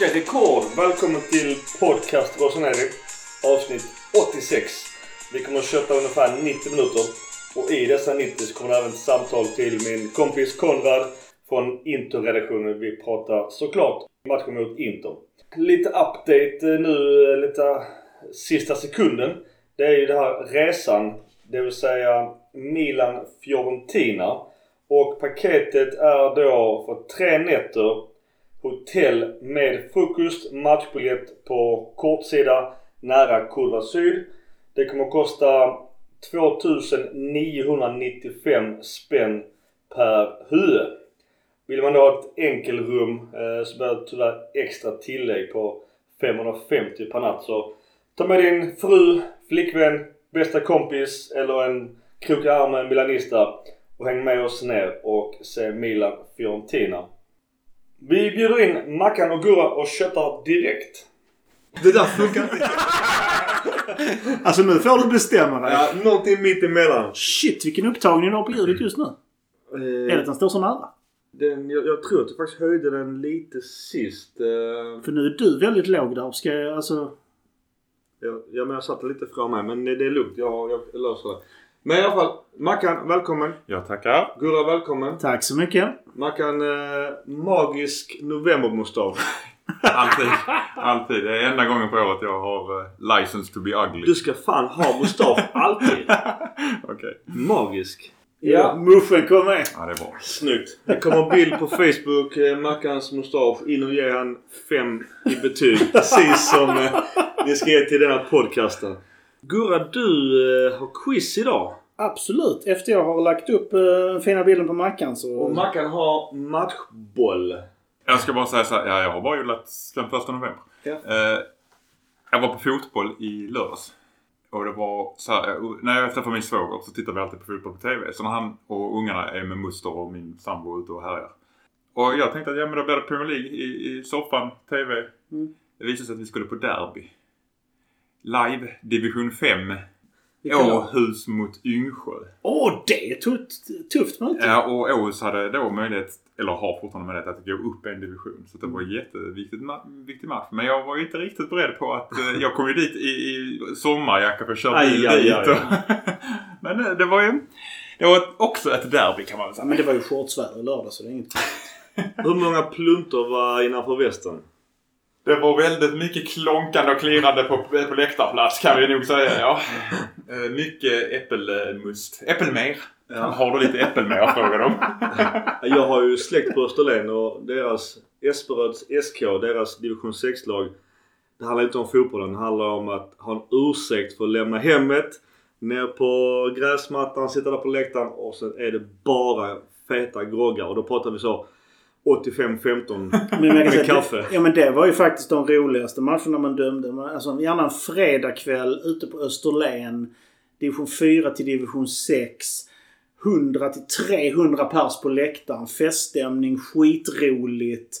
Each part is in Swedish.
Svenska rekord! Välkommen till podcast Rosaneri avsnitt 86. Vi kommer att köta ungefär 90 minuter och i dessa 90 så kommer det även ett samtal till min kompis Konrad från Inter-redaktionen. Vi pratar såklart matchen mot Inter. Lite update eh, nu, eh, lite sista sekunden. Det är ju den här resan, det vill säga Milan-Fiorentina. Och paketet är då för tre nätter hotell med frukost, matchbiljett på kortsida nära Kurva Syd. Det kommer att kosta 2995 spänn per huvud. Vill man då ha ett enkelrum eh, så blir det tyvärr extra tillägg på 550 per natt. Så ta med din fru, flickvän, bästa kompis eller en krok i armen milanista och häng med oss ner och se Milan Fiorentina. Vi bjuder in Mackan och Gurra och köttar direkt. Det där funkar inte. Alltså nu får du bestämma dig. Ja, någonting mitt emellan. Shit vilken upptagning du har på ljudet just nu. Är det att den står så nära? Den, jag, jag tror att jag faktiskt höjde den lite sist. eh, För nu är du väldigt låg där. Ska jag alltså... Jag, ja, men jag satte lite från mig men det, det är lugnt. Jag, jag, jag löser det. Men i alla fall. Mackan, välkommen. Jag tackar. Gurra, välkommen. Tack så mycket. Mackan, eh, magisk novembermustasch. Alltid. Alltid. Det är enda gången på året jag har uh, license to be ugly. Du ska fan ha mustasch alltid. Okej. Magisk. Ja, muschen kom med. Ja, det är bra. Snyggt. Det kommer en bild på Facebook. Eh, Mackans mustasch. In och ge han fem i betyg. Precis som eh, ni ska ge till denna podcasten. Gurra, du eh, har quiz idag. Absolut. Efter jag har lagt upp uh, fina bilden på Mackan så... Och Mackan har matchboll. Jag ska bara säga så här. Ja, jag har bara gjort sen första november. Ja. Eh, jag var på fotboll i lördags. Och det var så här, eh, när jag träffar min svåger så tittar vi alltid på fotboll på TV. Så när han och ungarna är med moster och min sambo ute och härjar. Och jag tänkte att ja men då blir det Premier League i, i soffan, TV. Mm. Det visade sig att vi skulle på derby. Live, division 5. Vilka lag? Åhus mot Yngsjö. Åh, det är ett tufft, tufft möte. Ja, och Åhus hade då möjlighet, eller har fortfarande möjlighet att gå upp en division. Så det var en jätteviktig ma- viktig match. Men jag var ju inte riktigt beredd på att eh, jag kom ju dit i, i sommarjacka för att köra Aj, bil aj, dit. aj, Och, men eh, det var ju det var också ett derby kan man väl säga. men det var ju shortsväder i lördag så det är inget Hur många pluntor var innanför västen? Det var väldigt mycket klonkande och klirrande på, på läktarplats kan vi nog säga. Ja. Eh, Mycket äppelmust. Äppelmer. Har du lite äppelmer frågar de. Jag har ju släkt på Österlen och deras Esperöds SK, deras division 6-lag. Det handlar inte om fotbollen. Det handlar om att ha en ursäkt för att lämna hemmet. Ner på gräsmattan, sitta där på läktaren och sen är det bara feta groggar. Och då pratar vi så 85-15 Men jag kan med säga, kaffe. Det, ja men det var ju faktiskt de roligaste matcherna man dömde. Man- Alltså gärna en fredagkväll ute på Österlen. Division 4 till division 6. 100 till 300 pers på läktaren. Feststämning, skitroligt.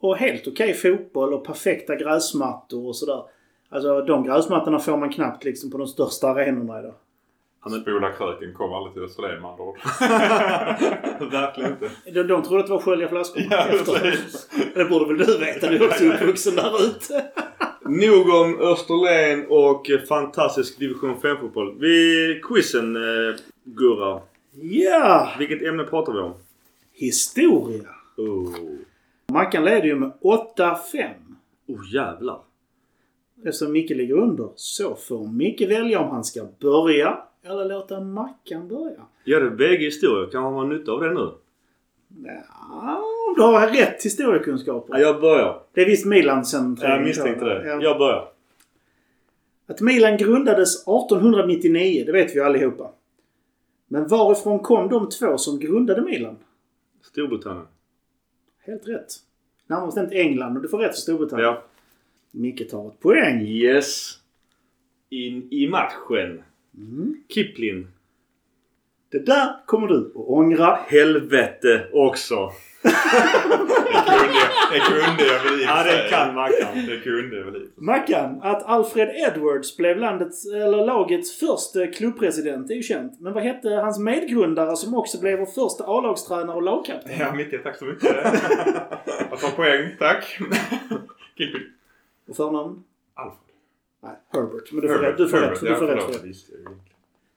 Och helt okej fotboll och perfekta gräsmattor och sådär. Alltså de gräsmattorna får man knappt liksom på de största arenorna idag. Spola kröken kom aldrig till Österlen med andra ord. Verkligen inte. De, de trodde att det var skölja flaskor Ja, efteråt. precis. Det borde väl du veta? Du är också uppvuxen där ute. Nog om Österlen och fantastisk division 5-fotboll. Vi quizen eh, Gurra. Ja! Vilket ämne pratar vi om? Historia. Oh, Mackan leder ju med 8-5. oh jävlar. Eftersom Micke ligger under så får Micke välja om han ska börja eller låta Mackan börja. Ja, det är VG historia. Kan man ha nytta av det nu? Ja, du har rätt historiekunskaper. Ja, jag börjar. Det är visst Milan sen. Jag misstänkte det. Ja. Jag börjar. Att Milan grundades 1899, det vet vi allihopa. Men varifrån kom de två som grundade Milan? Storbritannien. Helt rätt. Närmare bestämt England och du får rätt för Storbritannien. Ja. Micke tar ett poäng. Yes. In i matchen. Mm. Kipling. Det där kommer du att ångra. Helvete också. Det kunde jag, det kunde jag väl i Ja, det kan Mackan. Det kunde jag väl i. Mackan, att Alfred Edwards blev landets, eller lagets första klubbpresident är ju känt. Men vad hette hans medgrundare som också blev vår första A-lagstränare och lagkapten? Ja, Micke, tack så mycket. Jag tar poäng, tack. Killpill. Och förnamn? Alfred. Nej, Herbert. Men du får rätt, du får rätt, du får rätt för det. Visst.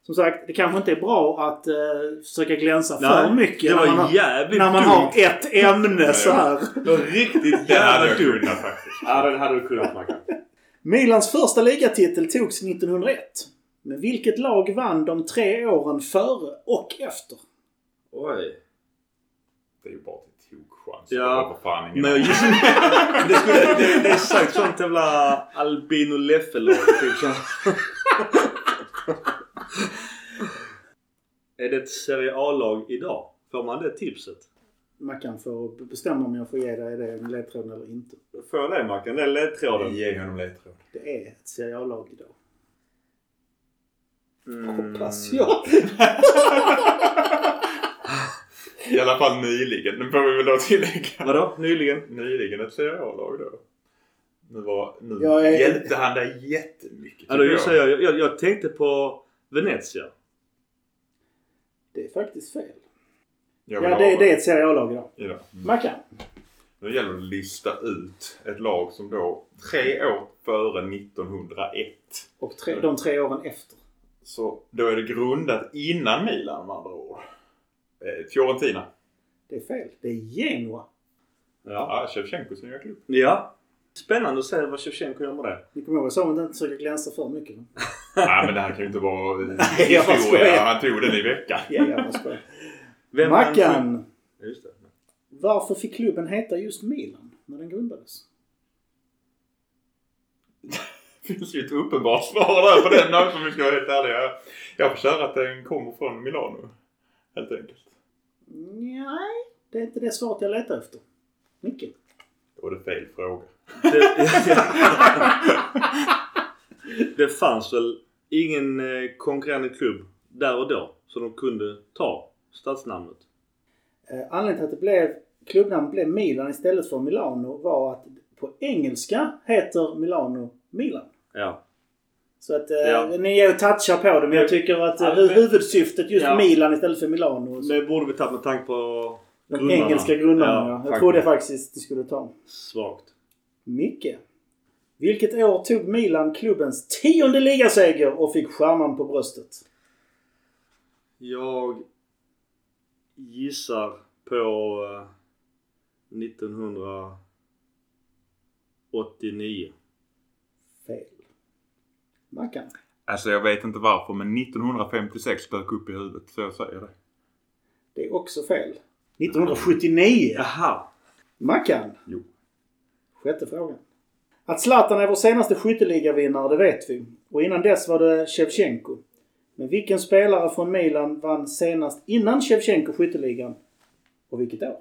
Som sagt, det kanske inte är bra att uh, försöka glänsa för Nej, mycket det när man, har, när man har ett ämne så här. Det var riktigt jävla dumt. Ja, den hade du kunnat Mackan. Milans första ligatitel togs 1901. Men vilket lag vann de tre åren före och efter? Oj. Det är ju bara Ja, Det var fan ingen Men aning. just, det, skulle, det, det är sagt sånt jävla Albino Leffe-lag. Typ så. är det ett Serie A-lag idag? Får man det tipset? Mackan får bestämma om jag får ge dig det ledtråden eller inte. Får jag det Mackan? Det är ledtråden. Ge honom ledtråd. Det är ett Serie A-lag idag. Mm. Hoppas jag. I alla fall nyligen. Nu får vi väl då tillägga. Vadå? Nyligen? Nyligen ett Serie A-lag då. Nu, var, nu Jag är- hjälpte han dig jättemycket. Ja, då tycker gissar jag, jag, jag tänkte på Venezia. Det är faktiskt fel. Jag Ja, det, det är ett Serie A-lag idag. Ja. Mm. Mackan. Nu gäller det att lista ut ett lag som då tre år före 1901. Och tre, de tre åren efter. Så då är det grundat innan Milan med andra ord. Eh, Fiorentina. Det är fel. Det är Genoa. Ja. Ja, Shevchenkos nya klubb. ja. Spännande att se vad Shevchenko gör med det. Ni kommer ihåg jag sa att man inte försöker glänsa för mycket. Nej men det här kan ju inte vara historia. Han tog den i veckan. Ja, jag bara skojar. Vem Mackan. Just det. Varför fick klubben heta just Milan när den grundades? Det finns ju ett uppenbart svar där på den också om vi ska vara helt ärliga. Jag får köra att den kommer från Milano. Helt enkelt. Nej, det är inte det svaret jag letar efter. Micke. Då var det fel fråga. Det, det fanns väl ingen eh, konkurrerande klubb där och då så de kunde ta stadsnamnet. Eh, anledningen till att det blev, klubbnamnet blev Milan istället för Milano var att på engelska heter Milano Milan. Ja. Så att eh, Ja. ni är och touchar på det men jag tycker att eh, Ja, men- huvudsyftet just Ja. Milan istället för Milano. Så Det borde vi ta med tanke på de grundarna. engelska grundarna ja. Jag faktiskt. trodde faktiskt det skulle ta. Svagt. Micke. Vilket år tog Milan klubbens tionde ligaseger och fick stjärnan på bröstet? Jag gissar på eh, 1989. Fel. Mackan. Alltså jag vet inte varför men 1956 dök upp i huvudet så jag säger det. Det är också fel. 1979. Jaha. Mackan. Jo. Sjätte frågan. Att Zlatan är vår senaste skytteligavinnare, det vet vi. Och innan dess var det Shevchenko. Men vilken spelare från Milan vann senast innan Shevchenko skytteligan? Och vilket år?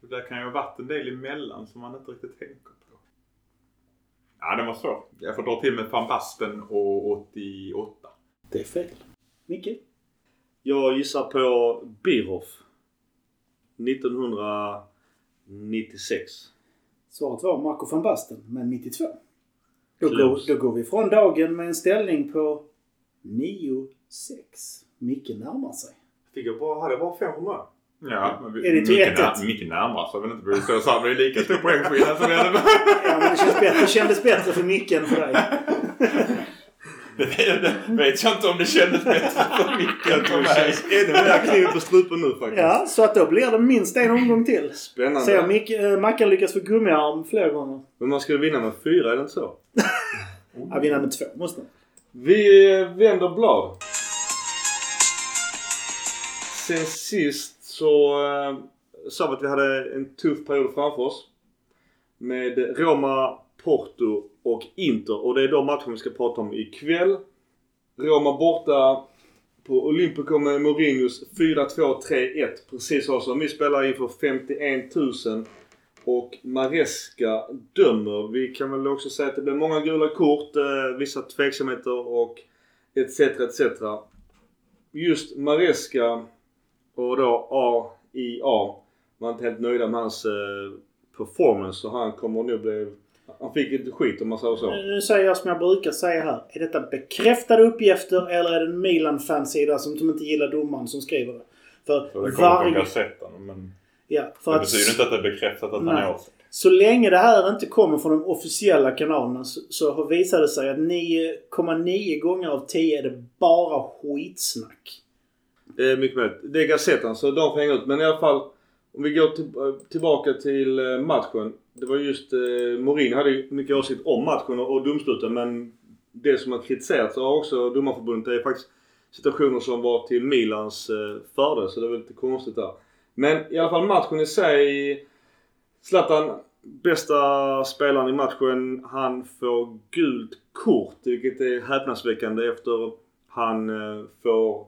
Det där kan ju ha varit en del emellan som man inte riktigt tänker. Ja, det var svårt. Jag får dra till med Van Basten och 88. Det är fel. Micke? Jag gissar på Birhoff. 1996. Svaret var Marco van Basten, men 92. Då går, då går vi från dagen med en ställning på 9-6. Micke närmar sig. Fick jag bara, hade jag bara fem mig? Ja, men vi, Är det till mycket, 1-1? när, mycket närmare så väl inte vi står så här. Det är lika stor poängskillnad som vi hade. Ja, men det, känns bättre, det kändes bättre för Micke än för dig. Det vet, jag inte om det kändes bättre för Micke än för Det mig. ännu mer kniv på strupen nu faktiskt. Ja, så att då blir det minst en omgång till. Spännande. Se om Mick, äh, Mackan lyckas få gummiarm fler gånger. Men man skulle vinna med fyra, är det inte så? Ja, vinna med två måste man. Vi eh, vänder blad. Sen sist så eh, sa vi att vi hade en tuff period framför oss. Med Roma, Porto och Inter. Och det är de matcherna vi ska prata om ikväll. Roma borta på Olympico med Mourinhos 4-2-3-1. Precis så som vi spelar inför 51 000. Och Maresca dömer. Vi kan väl också säga att det blev många gula kort, eh, vissa tveksamheter och etc. etc. Just Maresca och då AIA var inte helt nöjda med hans eh, performance så han kommer nu bli... Han fick lite skit om man säger så. Nu säger jag som jag brukar säga här. Är detta bekräftade uppgifter eller är det en Milan-fansida som, som inte gillar domaren som skriver det? För det kommer från varje... Gazetten. Men Ja, för det att betyder inte att det är bekräftat att han Nej. är åsikt. så länge det här inte kommer från de officiella kanalerna så, så har visat det sig att 9,9 gånger av 10 är det bara skitsnack. Det är mycket möjligt. Det är Gazetten så de får hänga ut. Men i alla fall om vi går till, tillbaka till eh, matchen. Det var just eh, Morin hade ju mycket åsikt om matchen och, och domsluten men det som har kritiserats av också domarförbundet är faktiskt situationer som var till Milans eh, fördel så det var lite konstigt där. Men i alla fall matchen i sig. Zlatan, bästa spelaren i matchen, han får gult kort vilket är häpnadsväckande efter han eh, får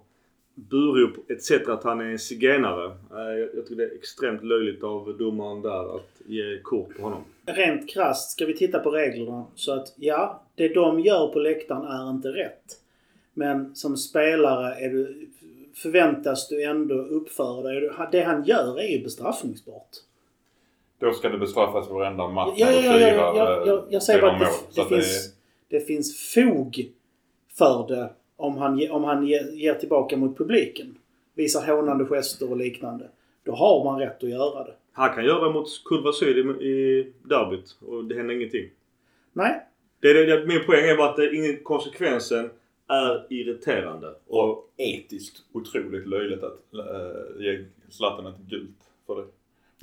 burop etc. att han är en zigenare. Eh, Jag, jag tycker det är extremt löjligt av domaren där att ge kort på honom. Rent krasst ska vi titta på reglerna. Så att ja, det de gör på läktaren är inte rätt. Men som spelare är du, förväntas du ändå uppföra dig. Det han gör är ju bestraffningsbart. Då ska det bestraffas varenda match Ja, ja, ja, du ja, firar, ja, eh, ja, jag säger bara att det, det, det finns, det finns fog för det om han, om han ger, ger tillbaka mot publiken. Visar hånande gester och liknande. Då har man rätt att göra det. Han kan göra det mot Kurva Syd i, i derbyt och det händer ingenting. Nej, Det, är det, min poäng är bara att det, ingen, konsekvensen är irriterande. Och Och etiskt otroligt löjligt att äh, ge Zlatan ett gult för det.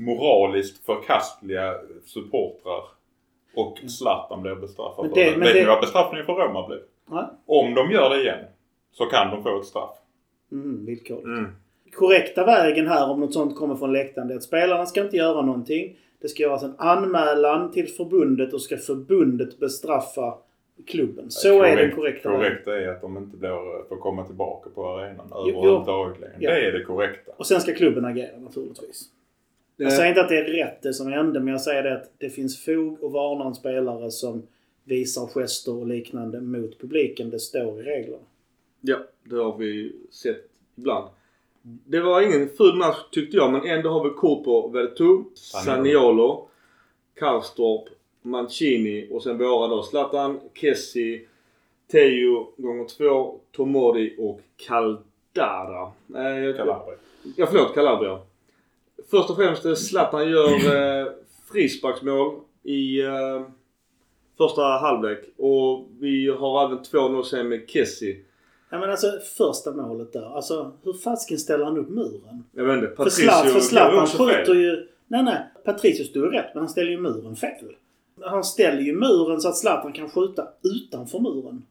Moraliskt förkastliga supportrar och Zlatan blir bestraffad Men för det- det. men Vet det- ni vad bestraffningen för Roma blir? Nej. Om de gör det igen så kan de få ett straff. Mm, villkorligt. mm. Korrekta vägen här om något sånt kommer från läktaren det är att spelarna ska inte göra någonting. Det ska göras en anmälan till förbundet och ska förbundet bestraffa klubben. Så är den korrekta vägen. Korrekt är att de inte blir, får komma tillbaka på arenan överhuvudtaget längre. Ja. Det är det korrekta. Och sen ska klubben agera naturligtvis. Jag Eh, säger inte att det är rätt det som hände, men jag säger det att det finns fog att varna en spelare som visar gester och liknande mot publiken. Det står i reglerna. Ja, det har vi sett ibland. Det var ingen ful match tyckte jag men ändå har vi kort på Vertu, Saniolo, Karstorp, Mancini och sen våra då Zlatan, Kessi, Teo gånger två, Tomori och Caldara. Eh, jag- Calabria. Ja, förlåt. Calabria. Först och främst eh, Zlatan gör eh, frisparksmål i eh, första halvlek. Och vi har även 2-0 sen med Kessi. Ja, men alltså första målet där. Alltså hur fasken ställer han upp muren? Jag vet inte. Patricio för Zlatan skjuter ju... Nej, nej. Patricio stod ju rätt, men han ställer ju muren fel. Han ställer ju muren så att Zlatan kan skjuta utanför muren.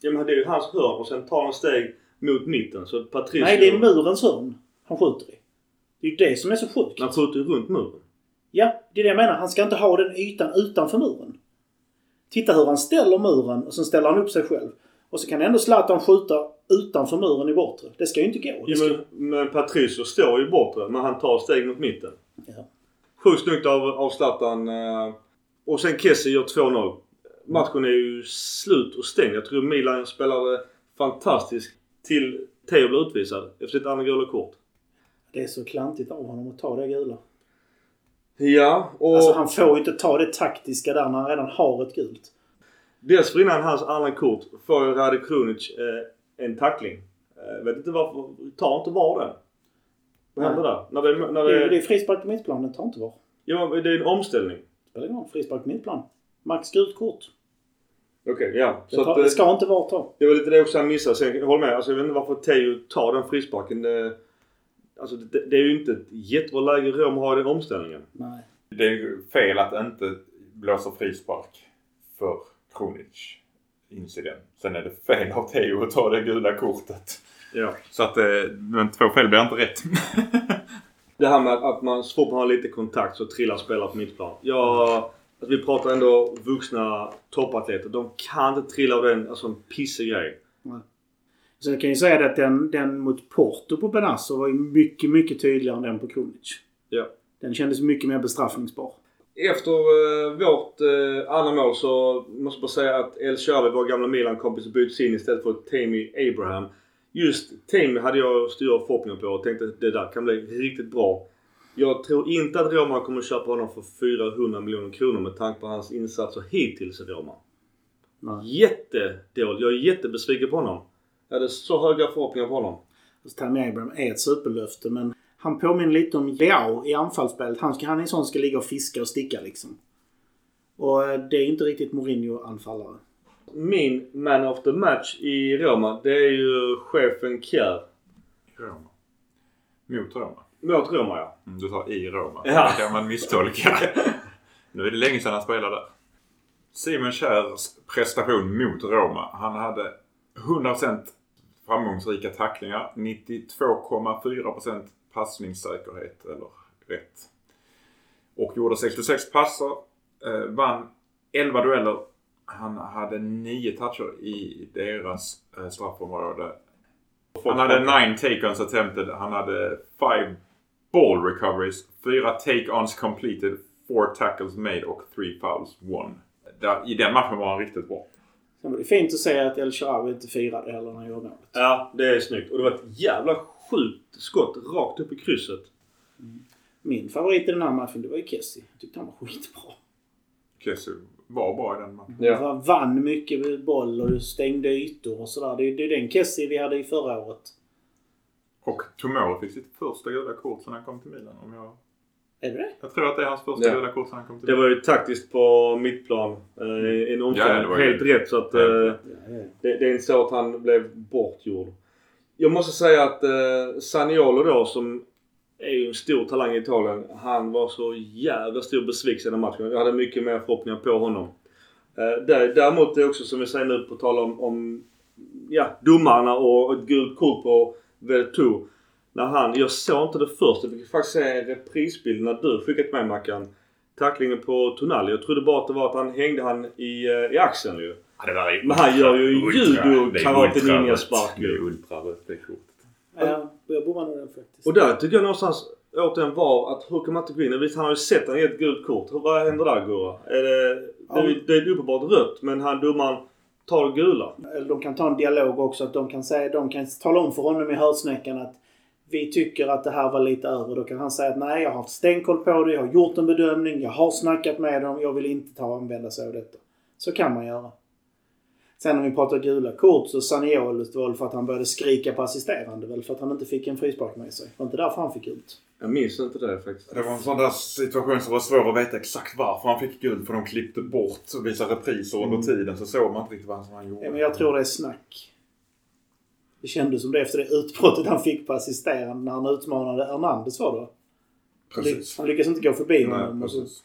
Ja, men det är ju hans hörn och sen tar han steg mot mitten. Så Patricio... Nej, det är murens hörn han skjuter i. Det är ju det som är så sjukt. Han skjuter ju runt muren. Ja, det är det jag menar. Han ska inte ha den ytan utanför muren. Titta hur han ställer muren och sen ställer han upp sig själv. Och så kan ändå Zlatan skjuta utanför muren i bortre. Det ska ju inte gå. Ja, ska... men, men Patricio står ju bortre men han tar steg mot mitten. Ja. Sjukt snyggt av, av Zlatan. eh, Och sen Kessie gör 2-0. Matchen är ju slut och stängd. Jag tror Milan spelade fantastiskt till Theo blev utvisad efter sitt andra gula kort. Det är så klantigt av honom att ta det gula. Ja, och Alltså han får ju inte ta det taktiska där när han redan har ett gult. dessförinnan hans andra kort får ju Rade Krunic eh, en tackling. Eh, vet inte varför. Tar inte VAR den. Vad händer där? När det, när Det är, det det, är frispark på mittplan. Det tar inte var. ja, men det är en omställning. Spelar ingen roll. Frispark på mittplan. Max gult kort. Okej, ja. Det, tar, att, eh, det ska inte VAR ta. Det var lite det också han missade. Sen, håller med. Alltså, jag vet inte varför Teo tar den frisparken. Det, alltså, det, det är ju inte ett jättebra läge Rom har i den omställningen. Nej. Det är ju fel att inte blåsa frispark för Kronic incident. Sen är det fel av Theo att ta det gula kortet. Ja. Så att, eh, men två fel blir inte rätt. Det här med att man så fort man har lite kontakt så trillar spelare på mittplan. Ja, alltså, vi pratar ändå vuxna toppatleter. De kan inte trilla av den, alltså en pissig grej. Så jag kan ju säga det att den, den mot Porto på Benasso var ju mycket, mycket tydligare än den på Krunic. Ja. Den kändes mycket mer bestraffningsbar. Efter eh, vårt eh, andra mål så måste jag bara säga att El Shaarawy, vår gamla Milan-kompis, byts in istället för Tammy Abraham. Just team hade jag stora förhoppningar på och tänkte att det där kan bli riktigt bra. Jag tror inte att Roma kommer köpa honom för 400 miljoner kronor med tanke på hans insatser hittills i Roma. Nej. Jättedåligt. Jag är jättebesviken på honom. Jag hade så höga förhoppningar på honom. Alltså, Tammy Abraham är ett superlöfte men han påminner lite om Leao i anfallsspelet. Han, ska, han är en sån som ska ligga och fiska och sticka liksom. Och eh, det är inte riktigt Mourinho-anfallare. Min man of the match i Roma, det är ju chefen Kjär. Roma. Mot Roma. Mot Roma ja. Mm, Du sa i Roma. Ja. Det kan man misstolka. nu är det länge sedan han spelade. Simon Kjärs prestation mot Roma. Han hade 100% framgångsrika tacklingar. 92,4% passningssäkerhet eller rätt. Och gjorde 66 passer. Eh, vann 11 dueller. Han hade 9 toucher i deras eh, straffområde. Han hade 9 take-ons attempted. Han hade 5 ball recoveries, 4 take-ons completed, 4 tackles made och 3 fouls won. Där, I den matchen var han riktigt bra. Sen var det fint att säga att El Shaarawy inte firade heller när han gjorde målet. Ja, det är snyggt. Och det var ett jävla sjukt skott rakt upp i krysset. Min favorit i den här matchen det var ju Kessie. Jag tyckte han var skitbra. Kessie var bra i den matchen. Ja. Han vann mycket med boll och stängde ytor och sådär. Det är det är den Kessie vi hade i förra året. Och Tomori fick sitt första gula kort sedan han kom till Milan. Om jag, Är det det? jag tror att det är hans första Ja. gula kort han kom till Det var ju taktiskt på mittplan. Eh, en omställning. Ja, Helt rätt. Så att, eh, Helt det, det är inte så att han blev bortgjord. Jag måste säga att eh, Saniolo då som är ju en stor talang i Italien. Han var så jävla stor besvikelse i den matchen. Jag hade mycket mer förhoppningar på honom. Eh, där, däremot är det också som vi säger nu på tal om, om ja, domarna och ett gult kort på Vertu. När han, jag såg inte det först. Jag fick faktiskt se en reprisbild när du skickat med Mackan. Tacklingen på Tonali. Jag trodde bara att det var att han hängde han i, eh, i axeln ju. Ja, det är Men han gör ju ultra- judo, det är Det ju. ultrarött det kortet. Ja, jag bommade nog den faktiskt. Och där tycker jag någonstans återigen var att hur kan man inte gå in? Visst han har ju sett han ett gult kort. Hur, vad händer där Gurra? Är det, det, är- det är uppenbart rött men han domaren tar det gula. Eller de kan ta en dialog också. Att de kan, säga, de kan tala om för honom i hörsnäckan att vi tycker att det här var lite över. Då kan han säga att nej, jag har haft stenkoll på det. Jag har gjort en bedömning. Jag har snackat med dem. Jag vill inte ta och använda sig av detta. Så kan man göra. Sen om vi pratar gula kort så Saniolo var väl för att han började skrika på assisterande. Väl för att han inte fick en frispark med sig. Det var inte därför han fick ut. Jag minns inte det faktiskt. Det var en sån där situation som var svår att veta exakt varför han fick guld. För de klippte bort och visade repriser under tiden. Så såg man inte riktigt vad han gjorde. Ja, men jag tror det är snack. Det kändes som det efter det utbrottet han fick på assisterande när han utmanade Hernandez var det? Precis. Han lyckades inte gå förbi Nej, honom. precis.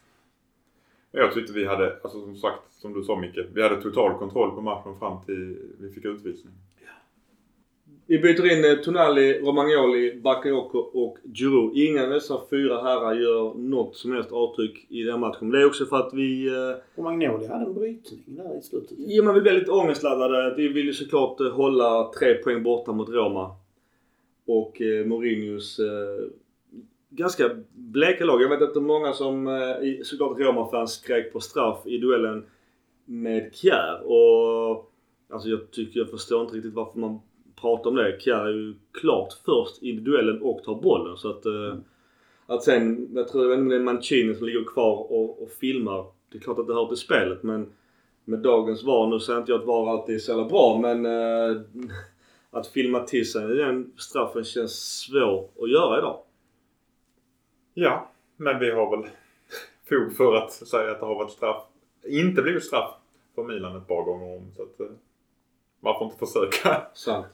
Jag tyckte vi hade, alltså som sagt, som du sa Micke. Vi hade total kontroll på matchen fram till vi fick utvisning. Vi byter in eh, Tonali, Romagnoli, Bakayoko och Giroud. Ingen av dessa fyra herrar gör något som helst avtryck i den här matchen. Det är också för att vi... eh, Och Magnoli hade en brytning där i slutet. Ja, man vill bli lite ångestladdade. Vi vill ju såklart eh, hålla tre poäng borta mot Roma. Och eh, Mourinhos eh, ganska bleka lag. Jag vet att det är många som eh, såklart Roma-fans skrek på straff i duellen med Kjär. Och alltså jag tycker jag förstår inte riktigt varför man pratar om det. Kjär är ju klart först i duellen och tar bollen. Så att, eh, att sen, jag tror det är Mancini som ligger kvar och, och filmar. Det är klart att det hör till spelet men med dagens VAR, nu säger inte jag att VAR alltid är så jävla bra men eh, att filma till sig den straffen känns svår att göra idag. Ja, men vi har väl fog för att säga att det har varit straff. Inte blivit straff för Milan ett par gånger om. Så att, eh, varför inte försöka? Sant.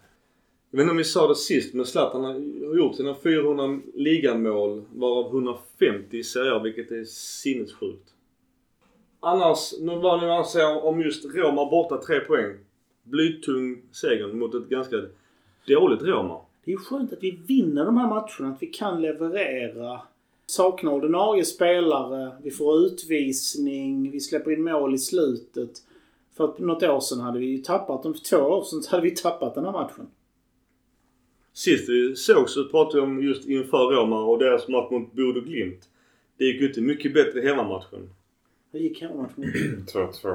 Jag vet inte om vi sa det sist men Zlatan har gjort sina 400 ligamål varav 150 i Serie A vilket är sinnessjukt. Annars, nu var det man om just Roma borta 3 poäng. Blytung seger mot ett ganska dåligt Roma. Det är ju skönt att vi vinner de här matcherna. Att vi kan leverera. Saknar ordinarie spelare. Vi får utvisning. Vi släpper in mål i slutet. För att något år sedan hade vi ju tappat, om två år sedan hade vi tappat den här matchen. Sist vi såg så pratade vi om just inför Roma och deras match mot Bodo Glimt. Det gick ju inte mycket bättre hemmamatchen. Hur gick hemmamatchen? 2-2. Ja,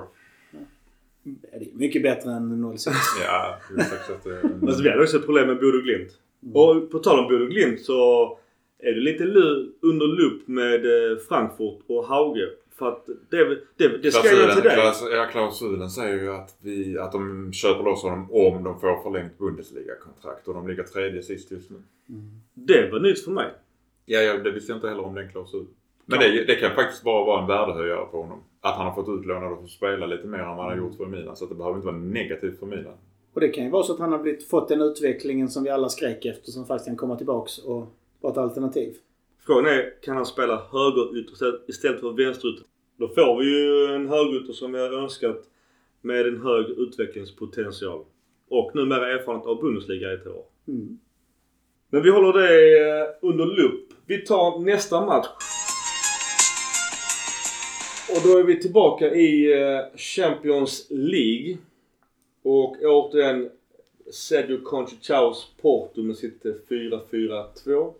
det är mycket bättre än 06. Ja, det är faktiskt att det... Alltså vi hade också ett problem med Bodo Glimt. Och på tal om Bodo Glimt så är det lite lu- under lupp med eh, Frankfurt och Hauge. För att det, det, det ska ju till dig. klaus- ja, klausulen säger ju att, vi, att de köper loss honom om de får förlängt Bundesliga-kontrakt och de ligger tredje sist just nu. Det var nytt för mig. Ja, ja det visste jag inte heller om den klausulen. Men det, det kan faktiskt bara vara en värdehöjare på honom. Att han har fått utlånad och fått spela lite mer än vad han har gjort för Milan. Så att det behöver inte vara negativt för Milan. Och det kan ju vara så att han har blivit, fått den utvecklingen som vi alla skrek efter som faktiskt kan komma tillbaks och vara ett alternativ. Frågan är, kan han spela högerytter istället- för vänsterytter? Då får vi ju en högerytter som vi har önskat med en hög utvecklingspotential. Och numera erfarenhet av Bundesliga i ett år. Mm. Men vi håller det eh, under lupp. Vi tar nästa match. Och då är vi tillbaka i eh, Champions League. Och återigen Sergio Conchichaos Porto med sitt eh, 4-4-2.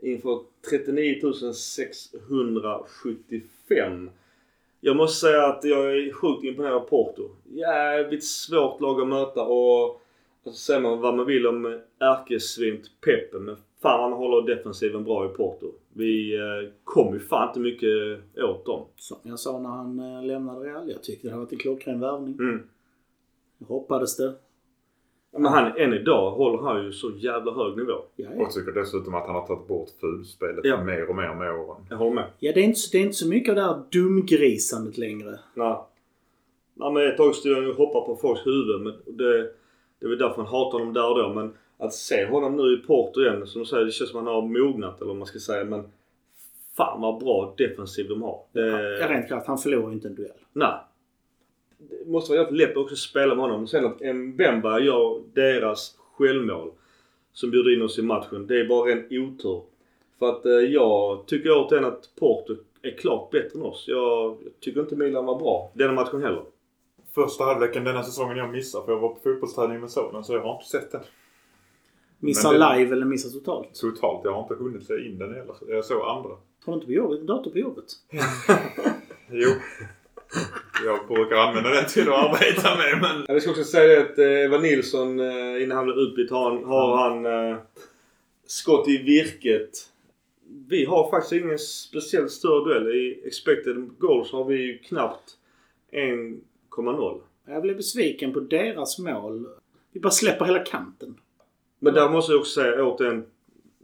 Inför 39 675. Jag måste säga att jag är sjukt imponerad av Porto. Jävligt svårt lag att möta och Alltså säger man vad man vill om ärkesvint Peppe men fan han håller defensiven bra i Porto. Vi eh, kom ju fan inte mycket åt dem. Som jag sa när han eh, lämnade Real. Jag tyckte det hade varit en klockren värvning. Mm. Jag hoppades det. Men han, än idag håller han ju så jävla hög nivå. Ja, Och tycker dessutom att han har tagit bort fulspelet Ja. mer och mer med åren. Jag håller med. ja det, är inte, det är inte så mycket av det här dumgrisandet längre. Nej. Nej men ett tag stod han ju och hoppade på folks huvud men det, det är väl därför man hatar honom där och då. Men att se honom nu i Porto igen, som du säger, det känns som att han har mognat eller vad man ska säga. Men fan vad bra defensiv de har. Det, Ja, rent krasst, han förlorar ju inte en duell. Nej. Det måste vara jävligt lätt också att spela med honom. Sen att Mbemba gör deras självmål som bjuder in oss i matchen. Det är bara en otur. För att eh, jag tycker återigen att Porto är klart bättre än oss. Jag, jag tycker inte Milan var bra denna matchen heller. Första halvleken denna säsongen jag missar för jag var på fotbollsträning med sonen så jag har inte sett den. Missar det- live eller missar totalt. Totalt. Jag har inte hunnit se in den heller. Jag såg andra. Har du inte på jobbet, dator på jobbet? Jo. Jag brukar använda den till att arbeta med men... Jag ska också säga att eh, Eva Nilsson eh, innan han blev utbytt har, han- har han eh, skott i virket. Vi har faktiskt ingen speciellt större duell. I expected goals har vi ju knappt 1,0. Jag blev besviken på deras mål. Vi bara släpper hela kanten. Men där måste jag också säga återigen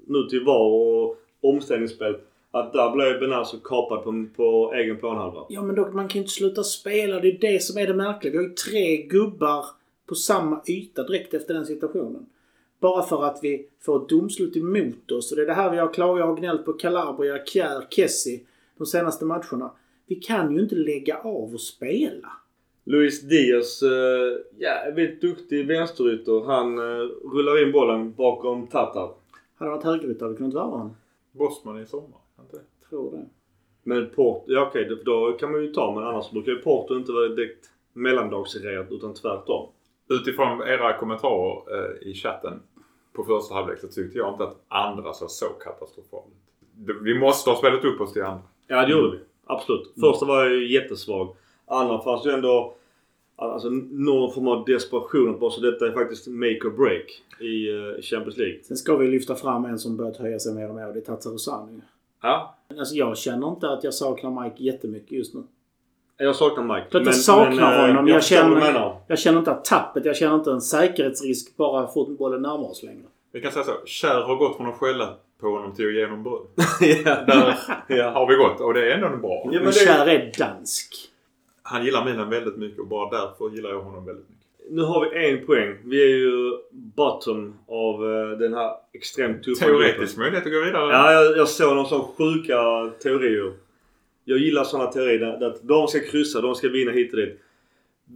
nu till VAR och omställningsspel. Att där blev Benazo kapad på, på egen planhalva. Ja men då, man kan ju inte sluta spela. Det är det som är det märkliga. Vi har ju tre gubbar på samma yta direkt efter den situationen. Bara för att vi får ett domslut emot oss. Och det är det här vi har klagat. Jag har gnällt på Calabria, Kjär, Kessie de senaste matcherna. Vi kan ju inte lägga av och spela. Luis Diaz, eh, jävligt duktig vänsterytter. Han eh, rullar in bollen bakom Tatar. Hade han varit högerytter hade vi kunnat värva honom. Bosman i sommar. Inte? Tror det. Men Porto, ja okej det- då kan man ju ta men annars brukar ju Porto inte vara direkt mellandagsreat utan tvärtom. Utifrån era kommentarer eh, i chatten på första halvlek så tyckte jag inte att andra såg så katastrofalt. Vi måste ha spelat upp oss till andra. Ja det gjorde vi. Absolut. Första var ju jättesvag. Andra fanns ju ändå alltså, någon form av desperation på så detta är faktiskt make or break i eh, Champions League. Sen ska vi lyfta fram en som börjat höja sig mer och mer och det är Tatarusanu. Ja. Alltså jag känner inte att jag saknar Mike jättemycket just nu. Jag saknar Mike. Klart jag saknar eh, honom. Jag, du känner, jag känner inte att tappet, jag känner inte en säkerhetsrisk bara fotbollen närmar oss längre. Vi kan säga så. Kär har gått från att skälla på honom till att ge honom ja. Där ja. har vi gått och det är ändå bra. Ja, Men men det- Kär är dansk. Han gillar Milan väldigt mycket och bara därför gillar jag honom väldigt mycket. Nu har vi en poäng. Vi är ju bottom av eh, den här extremt tuffa Teoretisk möjlighet att gå vidare. Ja, jag, jag såg någon sån sjuka teorier. Jag gillar sådana teorier där, där att de ska kryssa, de ska vinna hit och dit.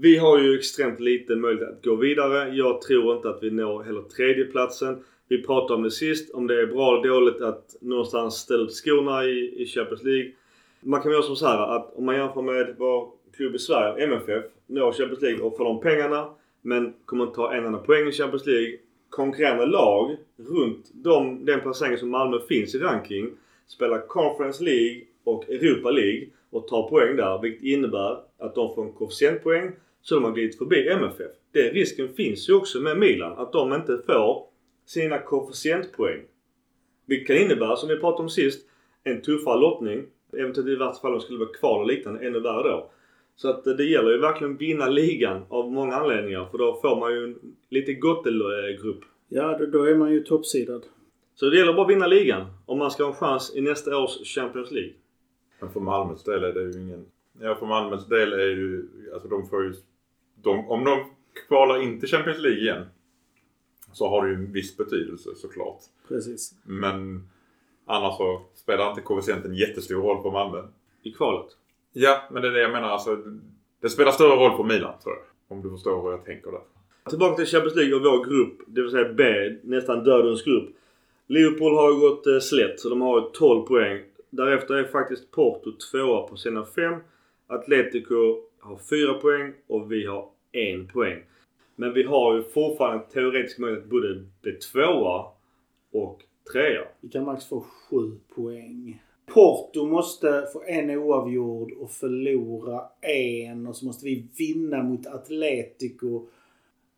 Vi har ju extremt liten möjlighet att gå vidare. Jag tror inte att vi når heller tredjeplatsen. Vi pratade om det sist, om det är bra eller dåligt att någonstans ställa ut skorna i, i Champions League. Man kan göra som så här att om man jämför med vår klubb i Sverige, MFF, når Champions League och får de pengarna men kommer inte ta en enda poäng i Champions League. Konkurrerande lag runt de, den placeringen som Malmö finns i ranking spelar Conference League och Europa League och tar poäng där. Vilket innebär att de får en koefficientpoäng så de har glidit förbi MFF. Den risken finns ju också med Milan att de inte får sina koefficientpoäng. Vilket kan innebära, som vi pratade om sist, en tuffare lottning. Eventuellt i vart fall de skulle vara kvar eller liknande, ännu värre då. Så att det gäller ju verkligen att vinna ligan av många anledningar för då får man ju en lite gottelgrupp. Ja, då, är man ju toppsidad. Så det gäller bara att vinna ligan om man ska ha en chans i nästa års Champions League. Men för Malmös del är det ju ingen... Ja, för Malmös del är ju... Alltså de får ju... De, om de kvalar in till Champions League igen så har det ju en viss betydelse såklart. Precis. Men annars så spelar inte koefficienten jättestor roll för Malmö. I kvalet. Ja, men det är det jag menar. Alltså, det spelar större roll för Milan tror jag. Om du förstår hur jag tänker där. Tillbaka till Champions League och vår grupp, det vill säga B, nästan dödens grupp. Liverpool har ju gått eh, slätt så de har ju 12 poäng. Därefter är faktiskt Porto tvåa på sina fem. Atletico har 4 poäng och vi har 1 poäng. Men vi har ju fortfarande teoretisk möjlighet att både bli tvåa och trea. Vi kan max få sju poäng. Porto måste få en oavgjord och förlora en och så måste vi vinna mot Atletico.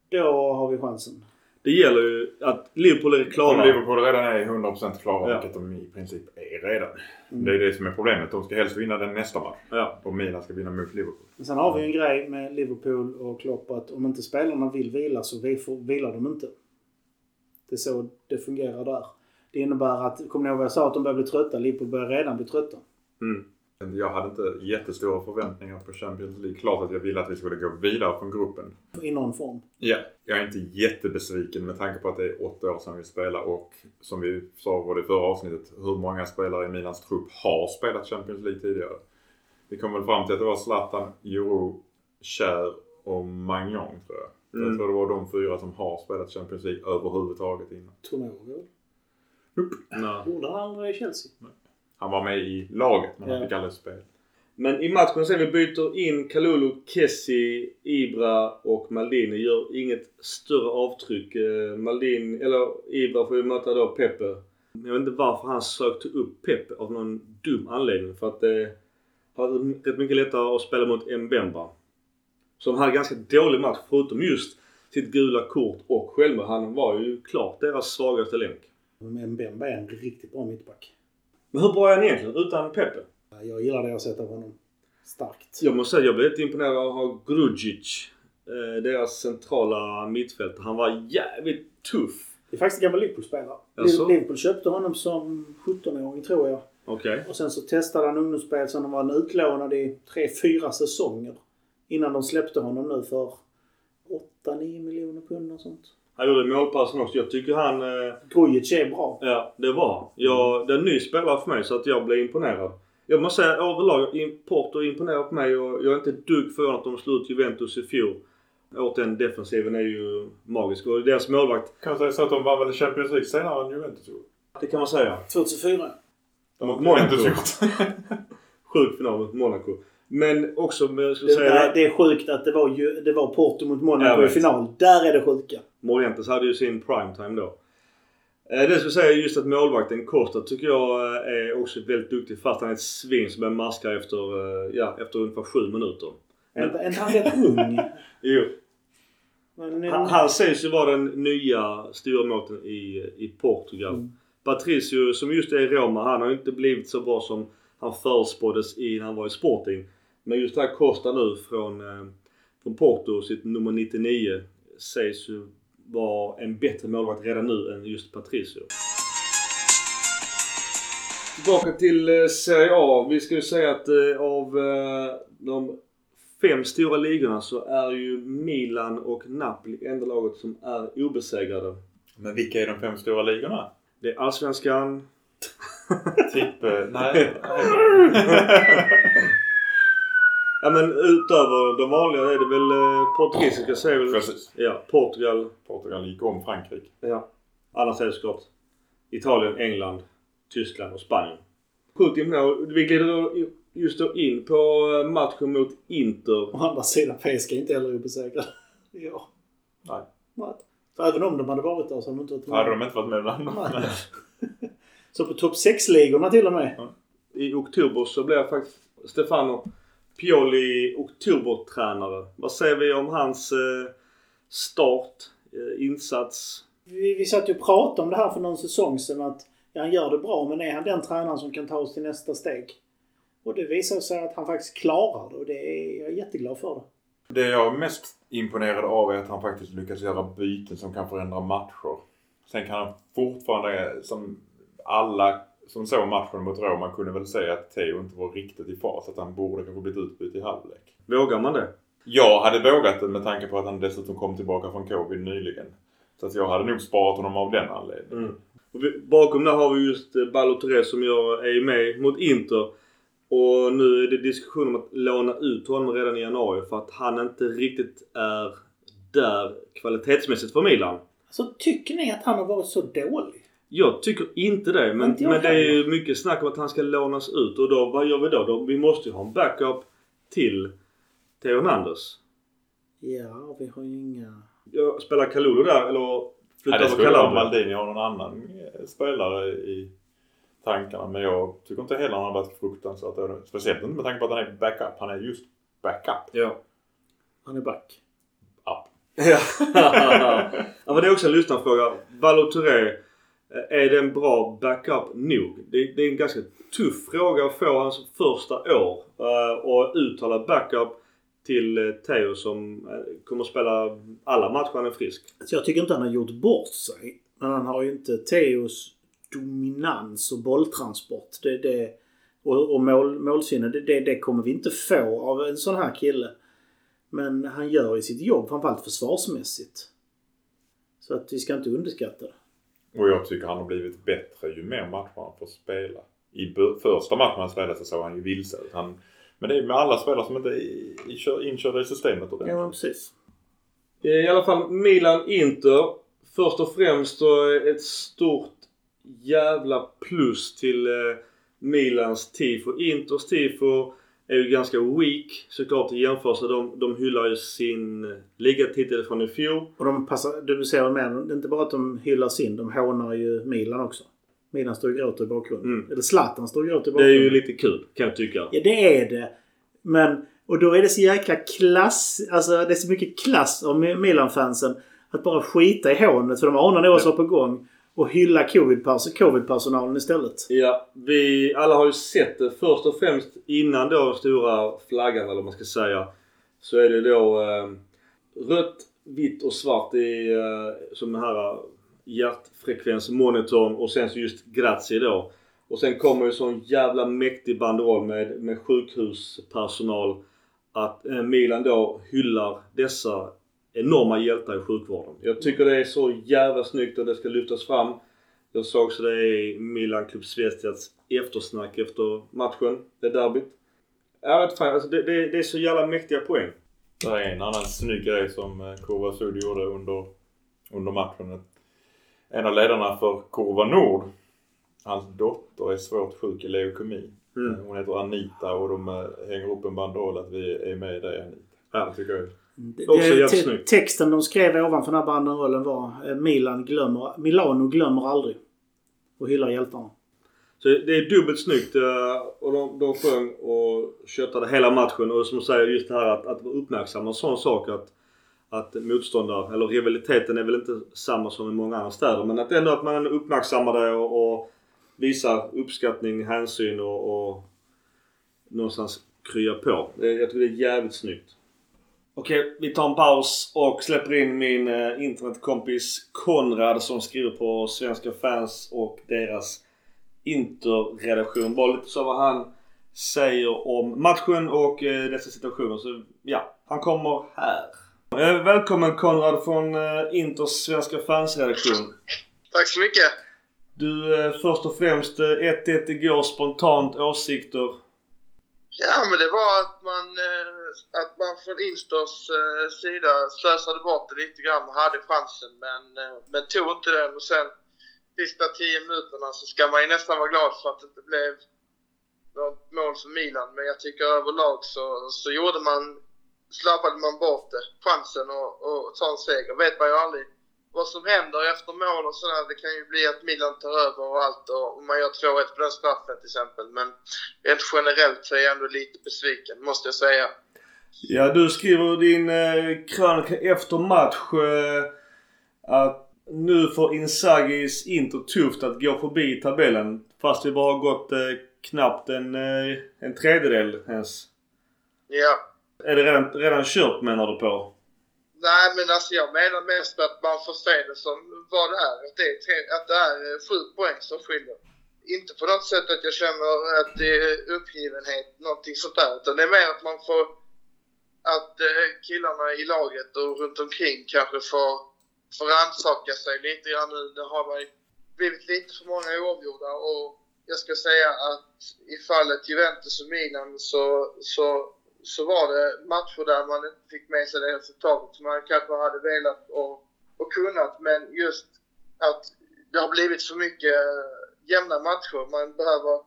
Då har vi chansen. Det gäller ju att Liverpool är Om klara. Liverpool redan är 100% klara, Ja. vilket de i princip är redan. Mm. Det är det som är problemet. De ska helst vinna den nästa match. Ja. Och Milan ska vinna mot Liverpool. Men sen har vi ju en grej med Liverpool och Klopp att om inte spelarna vill vila så vi får, vilar de inte. Det är så det fungerar där. Det innebär att, kommer ni ihåg vad jag sa? Att de börjar bli trötta. Liverpool börjar redan bli trötta. Mm. Jag hade inte jättestora förväntningar på Champions League. Klart att jag ville att vi skulle gå vidare från gruppen. I någon form. Ja. Jag är inte jättebesviken med tanke på att det är åtta år sedan vi spelade och som vi sa var det i förra avsnittet, hur många spelare i Milans trupp har spelat Champions League tidigare. Vi kom väl fram till att det var Zlatan, Juro, Kjär och Magnon tror jag. Jag Mm. tror det var de fyra som har spelat Champions League överhuvudtaget innan. Tomori. Nej. Gjorde han i Chelsea? Han var med i laget men han Ja. fick aldrig spela. Men i matchen sen vi byter in Kalulu, Kessi, Ibra och Maldini gör inget större avtryck. Eh, Maldini, eller Ibra får ju möta då Pepe. Jag vet inte varför han sökte upp Pepe av någon dum anledning. För att det har rätt mycket lättare att spela mot Mbemba. Som hade ganska dålig match förutom just sitt gula kort och självmord. Han var ju klart deras svagaste länk. Men Mbemba är en riktigt bra mittback. Men hur bra är han egentligen utan Pepe? Jag gillar det jag sett av honom. Starkt. Jag måste säga jag blev lite imponerad av att ha Grudzic. Eh, deras centrala mittfältare. Han var jävligt tuff. Det är faktiskt en gammal Liverpool-spelare. Jaså? Liverpool köpte honom som 17-åring tror jag. Okej. Och sen så testade han ungdomsspel sen han var utlånad i 3-4 säsonger. Innan de släppte honom nu för 8-9 miljoner pund och sånt. Han gjorde målpassen också. Jag tycker han... Eh, Grujic är bra. ja, det var. Jag, det är en ny spelare för mig så att jag blev imponerad. Jag måste säga överlag, Porto imponerar på mig och jag är inte ett dugg förvånad att de slog ut Juventus i fjol. Återigen, defensiven är ju magisk. Och deras målvakt, Kan man säga så att de vann väl Champions League senare än Juventus gjorde? det kan man säga. 2004. De har Monaco. Sjuk final mot Monaco. Men också, men jag skulle Det, säga... nej, det är sjukt att det var, ju, det var Porto mot Monaco i final. Där är det sjuka. Morientes hade ju sin primetime då. Eh, Det skulle säga just att målvakten Costa tycker jag eh, är också väldigt duktig fast han är ett svin som är maskar efter, eh, ja, efter ungefär sju minuter. Är inte- inte han rätt ung? Jo. Men, Han, han sägs ju vara den nya stora måten i, i Portugal. Mm. Patricio som just är i Roma, han har inte blivit så bra som han förspåddes i när han var i Sporting. Men just det här Costa nu från, eh, från Porto, sitt nummer 99, sägs ju vara en bättre målvakt redan nu än just Patricio. Tillbaka till eh, Serie A. Vi ska ju säga att eh, av de fem stora ligorna så är ju Milan och Napoli enda laget som är obesegrade. Men vilka är de fem stora ligorna? Det är Allsvenskan, eh, nej. Ja men utöver de vanliga är det väl eh, portugisiska säger väl... Precis. Ja, Portugal. Portugal gick om Frankrike. Ja. Annars är det såklart Italien, England, Tyskland och Spanien. Sjukt imponerande. Vi glider just då in på eh, matchen mot Inter. Å andra sidan, PSG är inte heller obesegrade. ja. Nej. Nej. För även om de hade varit där så hade de inte varit med. Hade de inte varit med bland Nej. Så på topp 6-ligorna till och med. I oktober så blev faktiskt Stefano Pioli oktobertränare. Vad säger vi om hans eh, start, eh, insats? Vi, vi satt ju och pratade om det här för någon säsong sedan att ja, han gör det bra men är han den tränaren som kan ta oss till nästa steg? Och det visar sig att han faktiskt klarar det och det är, jag är jätteglad för det. Det jag är mest imponerad av är att han faktiskt lyckas göra byten som kan förändra matcher. Sen kan han fortfarande, som alla som såg matchen mot Roma kunde väl säga att Theo inte var riktigt i fas. Att han borde kanske blivit utbytt i halvlek. Vågar man det? Jag hade vågat det med tanke på att han dessutom kom tillbaka från covid nyligen. Så att jag hade nog sparat honom av den anledningen. Mm. Och vi, bakom där har vi just eh, Balotelli som jag är med mot Inter. Och nu är det diskussion om att låna ut honom redan i januari för att han inte riktigt är där kvalitetsmässigt för Milan. Så tycker ni att han har varit så dålig? Jag tycker inte det. Men, Inte men det är ju mycket snack om att han ska lånas ut. Och då, vad gör vi då? då? Vi måste ju ha en backup till Theo Hernandez. Ja, vi har ju inga... Jag spelar Kalulu där eller flyttar det över skulle vara Calabria. Maldini och någon annan eh, spelare i tankarna. Men jag tycker inte heller han har varit fruktansvärt dålig. Speciellt inte med tanke på att han är backup. Han är just backup. Ja. Han är back. Up. Ja. ja, men det är också en lyssnarfråga. Balotelli, eh, Eh, är det en bra backup nog? Det, det är en ganska tuff fråga att få hans första år eh, och uttala backup till eh, Theo som kommer kommer spela alla matcher han är frisk. Så jag tycker inte han har gjort bort sig. Men han har ju inte Theos dominans och bolltransport. Det, det, och och mål, målsinne. Det, det, det kommer vi inte få av en sån här kille. Men han gör ju sitt jobb, framförallt försvarsmässigt. Så att vi ska inte underskatta det. Och jag tycker han har blivit bättre ju mer matcher han får spela. I första matchen han spelade så såg han ju vilse ut. Han, men det är med alla spelare som inte är inkörda i systemet Ja, ordentligt. men precis. I alla fall Milan-Inter. Först och främst då ett stort jävla plus till eh, Milans tifo. Inters tifo är ju ganska weak såklart i jämförelse. De, de hyllar ju sin ligatitel från i fjol. Och de passar, du ser med, det är inte bara att de hyllar sin, de hånar ju Milan också. Milan står och gråter i bakgrunden. Mm. Eller Zlatan står och gråter i Det är bakgrunden. ju lite kul kan jag tycka. Ja, det är det. Men, och då är det så jäkla klass, alltså det är så mycket klass av Mi- Milan-fansen att bara skita i hånet för de anar nog vad som är på gång och hylla covid-pers- covid-personalen istället. Ja, vi alla har ju sett det. Först och främst innan då stora flaggan eller vad man ska säga. Så är det då eh, rött, vitt och svart i eh, som den här eh, hjärtfrekvensmonitorn och sen så just Grazie då. Och sen kommer ju sån jävla mäktig banderoll med, med sjukhuspersonal att eh, Milan då hyllar dessa enorma hjältar i sjukvården. Jag tycker det är så jävla snyggt och det ska lyftas fram. Jag såg också det i Milan Club Svestias eftersnack efter matchen. Det derbyt. Jag vet fan, alltså det, det, det är så jävla mäktiga poäng. Det är en annan snygg grej som eh, Kurva Sud gjorde under, under matchen. En av ledarna för Kurva Nord, hans dotter är svårt sjuk i leukemi. Mm. Hon heter Anita och de eh, hänger upp en banderoll att vi är med dig Anita. Ja. Det tycker jag Det, texten de skrev ovanför den här banderollen var eh, Milan glömmer, Milano glömmer aldrig. Och hyllar hjältarna. Så det är dubbelt snyggt. eh, Och de, de sjöng och köttade hela matchen. Och som du säger just det här att, att uppmärksamma en sån sak att, att motståndare, eller rivaliteten är väl inte samma som i många andra städer. Men att ändå att man uppmärksammar det och, och visar uppskattning, hänsyn och, och någonstans krya på. Jag tycker det är jävligt snyggt. Okej, vi tar en paus och släpper in min eh, internetkompis Konrad som skriver på Svenska fans och deras Inter-redaktion. Bara lite så vad han säger om matchen och eh, dessa situationer. Så ja, han kommer här. Eh, välkommen Konrad från eh, Inters Svenska fans-redaktion. Tack så mycket. Du, eh, först och främst eh, 1-1 igår. Spontant åsikter. Ja, men det var att man, eh, att man från Insters eh, sida slösade bort det lite grann och hade chansen men, eh, men tog inte den. Och sen sista tio minuterna så ska man ju nästan vara glad för att det inte blev något mål för Milan. Men jag tycker överlag så, så gjorde man, slappade man bort det, chansen och, och ta en seger. vet man ju aldrig vad som händer efter mål och sådär. Det kan ju bli att Milan tar över och allt och, man gör 2-1 på den straffen till exempel. Men rent generellt så är jag ändå lite besviken, måste jag säga. Ja, du skriver din eh, krönika efter match eh, att nu får Inzagis Inter tufft att gå förbi tabellen. Fast vi bara har gått eh, knappt en, eh, en tredjedel ens. Ja. Är det redan, redan kört menar du på? Nej, men alltså jag menar mest att man får se det som vad det är. Att det är, tre, att det är eh, sju poäng som skiljer. Inte på något sätt att jag känner att det är uppgivenhet, någonting sånt där. Utan det är mer att man får... Att eh, killarna i laget och runt omkring kanske får, får rannsaka sig lite grann nu. Det har man blivit lite för många oavgjorda och jag ska säga att i fallet Juventus och Milan så, så så var det matcher där man inte fick med sig det resultatet som man kanske hade velat och, och kunnat. Men just att det har blivit så mycket jämna matcher. Man behöver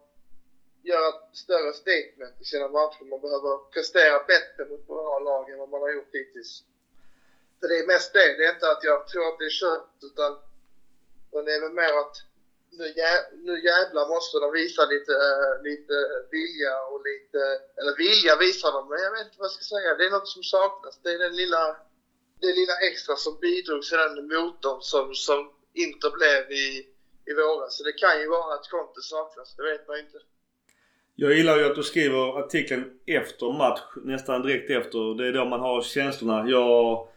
göra ett större statement i sina matcher. Man behöver prestera bättre mot bra lag än vad man har gjort hittills. För det är mest det. Det är inte att jag tror att det är kört utan, utan det är väl mer att nu, jä, nu jävlar måste de visa lite, eh, lite vilja och lite, eller vilja visar de, men jag vet inte vad jag ska säga. Det är något som saknas. Det är den lilla, det lilla extra som bidrog till den motorn som, som inte blev i, i våras. Så det kan ju vara att Conte saknas, det vet man inte. Jag gillar ju att du skriver artikeln efter match, nästan direkt efter. Det är då man har känslorna. Jag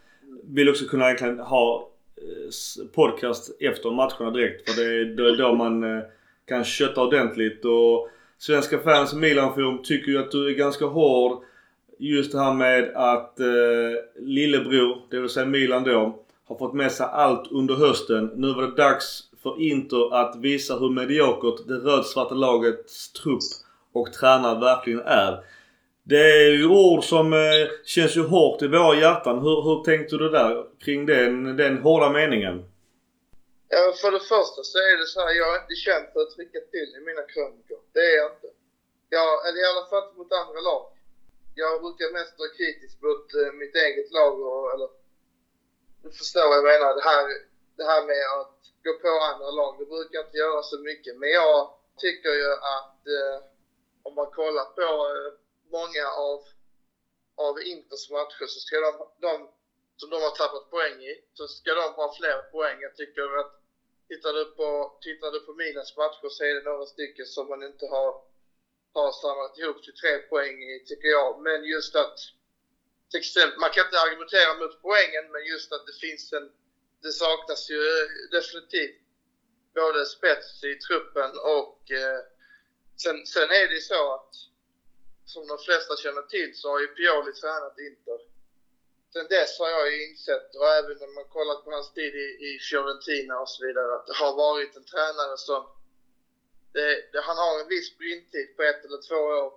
vill också kunna egentligen ha Eh, podcast efter matcherna direkt. För det är då man eh, kan kötta ordentligt. Och Svenska fans i Milanforum tycker ju att du är ganska hård. Just det här med att eh, lillebror, det vill säga Milan då, har fått med sig allt under hösten. Nu var det dags för Inter att visa hur mediokert det rödsvarta lagets trupp och tränare verkligen är. Det är ju ord som eh, känns ju hårt i våra hjärtan. Hur, hur tänkte du där kring den, den hårda meningen? Ja, för det första så är det så här, jag är inte känd för att trycka till i mina krönikor. Det är jag inte. Jag, eller i alla fall inte mot andra lag. Jag brukar mest vara kritisk mot eh, mitt eget lag och, eller, du förstår vad jag menar. Det här, det här med att gå på andra lag, det brukar jag inte göra så mycket. Men jag tycker ju att eh, om man kollar på eh, många av, av Inters matcher så ska de, de som de har tappat poäng i, så ska de ha fler poäng. Jag tycker att tittar du på, tittar du på Milans matcher så är det några stycken som man inte har, har samlat ihop till tre poäng i, tycker jag. Men just att, till exempel, man kan inte argumentera mot poängen, men just att det finns en, det saknas ju eh, definitivt både spets i truppen och eh, sen, sen är det ju så att som de flesta känner till så har ju Pioli tränat Inter. Sen dess har jag ju insett, och även när man kollat på hans tid i, i Fiorentina och så vidare, att det har varit en tränare som... Det, det, han har en viss sprinttid på ett eller två år.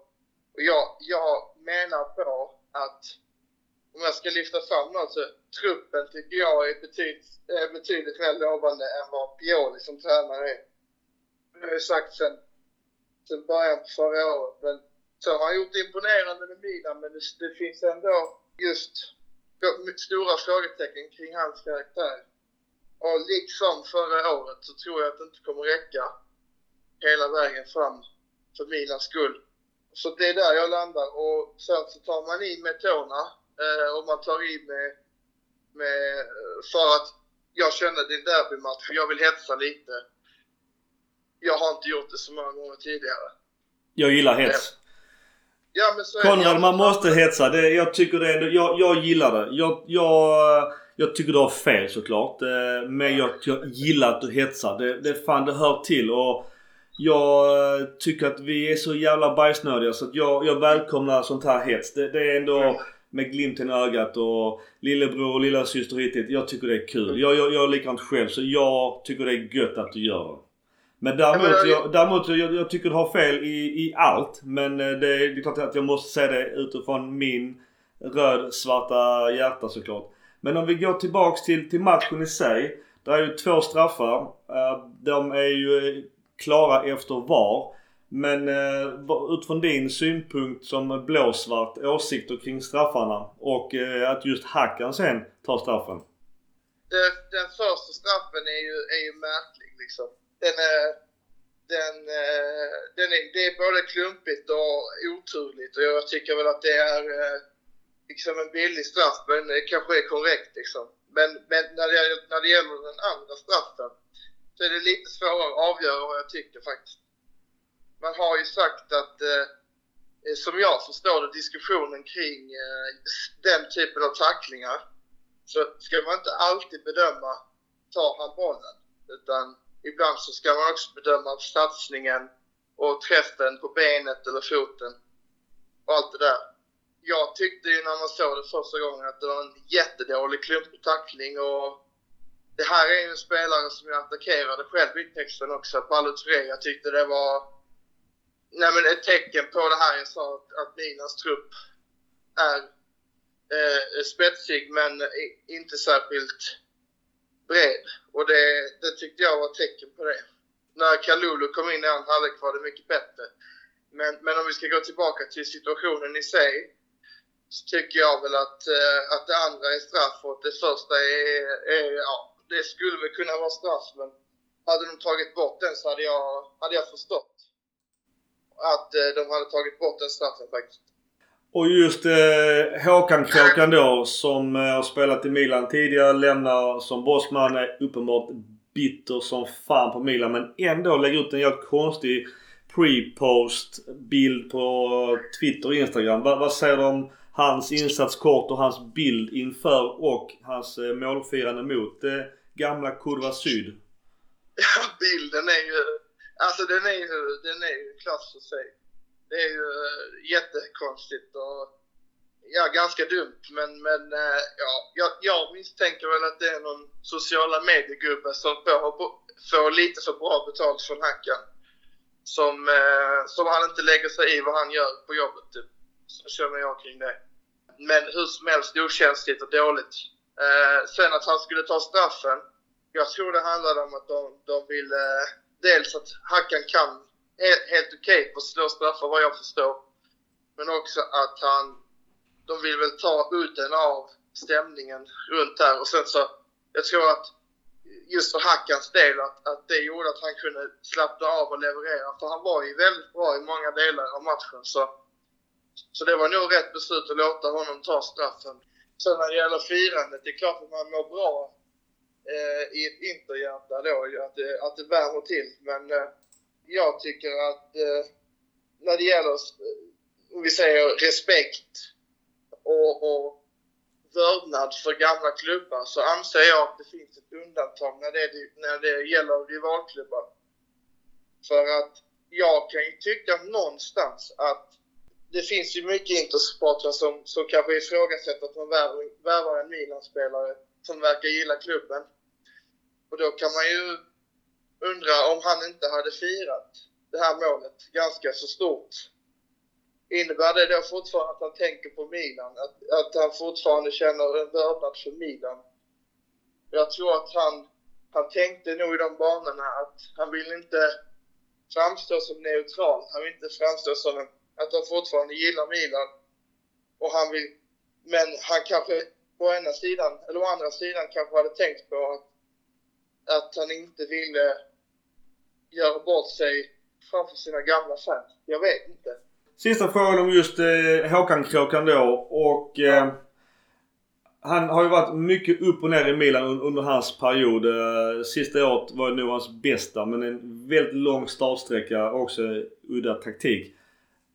Och jag, jag menar på att om jag ska lyfta fram något så truppen tycker jag är betydligt, är betydligt mer lovande än vad Pioli som tränare är. Det har jag sagt sen, sen början på förra året. Men så har han gjort imponerande med Milan men det, det finns ändå just stora frågetecken kring hans karaktär. Och liksom förra året så tror jag att det inte kommer räcka hela vägen fram för Milans skull. Så det är där jag landar och sen så tar man i med tårna eh, och man tar i med, med för att jag känner det är en derbymatch för jag vill hetsa lite. Jag har inte gjort det så många gånger tidigare. Jag gillar hets. Ja, men så Konrad, man måste hetsa. Det, jag tycker det ändå, jag, jag gillar det. Jag, jag, jag tycker du har fel såklart. Eh, men jag, jag gillar att du hetsar. Det, det fan det hör till. Och jag tycker att vi är så jävla bajsnödiga så att jag, jag välkomnar sånt här hets. Det, det är ändå med glimten i ögat och lillebror och lilla syster hit, Jag tycker det är kul. Jag, är likadant själv så jag tycker det är gött att du gör det. Men däremot, ja, men jag, däremot jag, jag, tycker du har fel i, i allt. Men eh, det, det är klart att jag måste säga det utifrån min röd-svarta hjärta såklart. Men om vi går tillbaks till, till matchen i sig. Det är ju två straffar. Eh, de är ju klara efter var. Men eh, utifrån din synpunkt som blåsvart åsikter kring straffarna och att just Hackan sen tar straffen. det, den första straffen är ju, är ju märklig liksom. Den är, den, eh, den är, det är både klumpigt och oturligt och jag tycker väl att det är eh, liksom en billig straff men det kanske är korrekt liksom. Men, men när, det, när det gäller den andra straffen så är det lite svårare att avgöra vad jag tycker faktiskt. Man har ju sagt att eh, som jag förstår det, diskussionen kring eh, den typen av tacklingar så ska man inte alltid bedöma, tar han bollen? Utan ibland så ska man också bedöma satsningen och träffen på benet eller foten och allt det där. Jag tyckte ju när man såg det första gången att det var en jättedålig klumpig tackling och det här är ju en spelare som jag attackerade själv i texten också, Paolo Touré. Jag tyckte det var nej men ett tecken på det här jag sa att, att trupp är eh, spetsig men inte särskilt bred. Och det, det tyckte jag var ett tecken på det. När Kalulu kom in i andra halvlek var det mycket bättre. Men, men om vi ska gå tillbaka till situationen i sig så tycker jag väl att, eh, att det andra är straff och att det första är, är ja, det skulle väl kunna vara straff men hade de tagit bort den så hade jag, hade jag förstått att eh, de hade tagit bort den straffen faktiskt. Och just eh, Håkan-kråkan då som eh, har spelat i Milan tidigare, lämnar som bossman, är uppenbart bitter som fan på Milan men ändå lägger ut en jävligt konstig pre-post bild på Twitter och Instagram. Va, vad säger du om hans insats kort och hans bild inför och hans eh, målfirande mot eh, gamla Kurva Syd? Ja, bilden är ju... Alltså den är ju, den är ju klass för sig det är ju eh, jättekonstigt och ja, ganska dumt. Men, men eh, ja, jag, jag misstänker väl att det är någon sociala mediegubbe som får, får lite för bra betalt från Hackan. Som, eh, som han inte lägger sig i vad han gör på jobbet. Typ. Så känner jag kring det. Men hur som helst okänsligt och dåligt. Eh, sen att han skulle ta straffen. Jag tror det handlade om att de, de ville dels att Hackan kan helt, okej okay på att slå straffar vad jag förstår. Men också att han, de vill väl ta udden av stämningen runt där och sen så, jag tror att just för Hackans del att, att det gjorde att han kunde slappna av och leverera. För han var ju väldigt bra i många delar av matchen. Så, så det var nog rätt beslut att låta honom ta straffen. Sen när det gäller firandet, det är klart att man mår bra eh, i ett interhjärta då, att det, att det värmer till. Men eh, jag tycker att eh, när det gäller, eh, om vi säger respekt och, och vördnad för gamla klubbar så anser jag att det finns ett undantag när det, när det gäller rivalklubbar. För att jag kan ju tycka någonstans att det finns ju mycket intersupportrar som, som kanske ifrågasätter att man värvar, värvar en Milan-spelare som verkar gilla klubben. Och då kan man ju undrar om han inte hade firat det här målet ganska så stort. Innebär det då fortfarande att han tänker på Milan? Att, att han fortfarande känner en vördnad för Milan? Jag tror att han, han tänkte nog i de banorna att han vill inte framstå som neutral. Han vill inte framstå som en, att han fortfarande gillar Milan. Och han vill, men han kanske på ena sidan, eller å andra sidan kanske hade tänkt på att, att han inte ville göra bort sig framför sina gamla fans. Jag vet inte. Sista frågan om just eh, Håkan-kråkan då och eh, han har ju varit mycket upp och ner i Milan under hans period. Eh, sista året var nog hans bästa men en väldigt lång startsträcka och också udda taktik.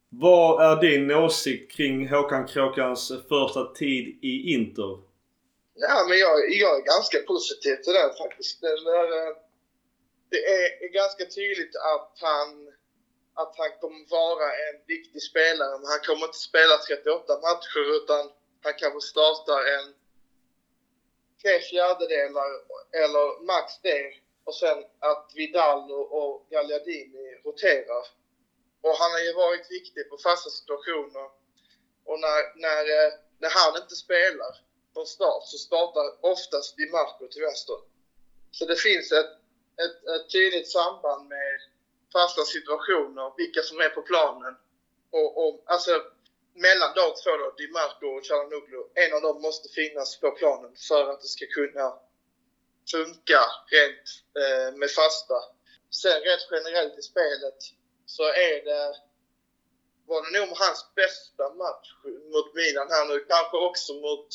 Vad är din åsikt kring Håkan Kråkans första tid i Inter? Ja, men jag, jag är ganska positiv till det faktiskt. Det är, eh, det är, är ganska tydligt att han, att han kommer vara en viktig spelare. Men han kommer inte spela 38 matcher utan han kanske startar en tre fjärdedelar eller max det. Och sen att Vidal och Gagliardini roterar. Och han har ju varit viktig på fasta situationer. Och när, när, eh, när han inte spelar från start så startar oftast Di Marco till vänster. Så det finns ett ett, ett tydligt samband med fasta situationer, vilka som är på planen. Och, och alltså mellan de två då, Di Marco och Chalanoglu, en av dem måste finnas på planen för att det ska kunna funka rent eh, med fasta. Sen rent generellt i spelet så är det var det nog hans bästa match mot Milan här nu. Kanske också mot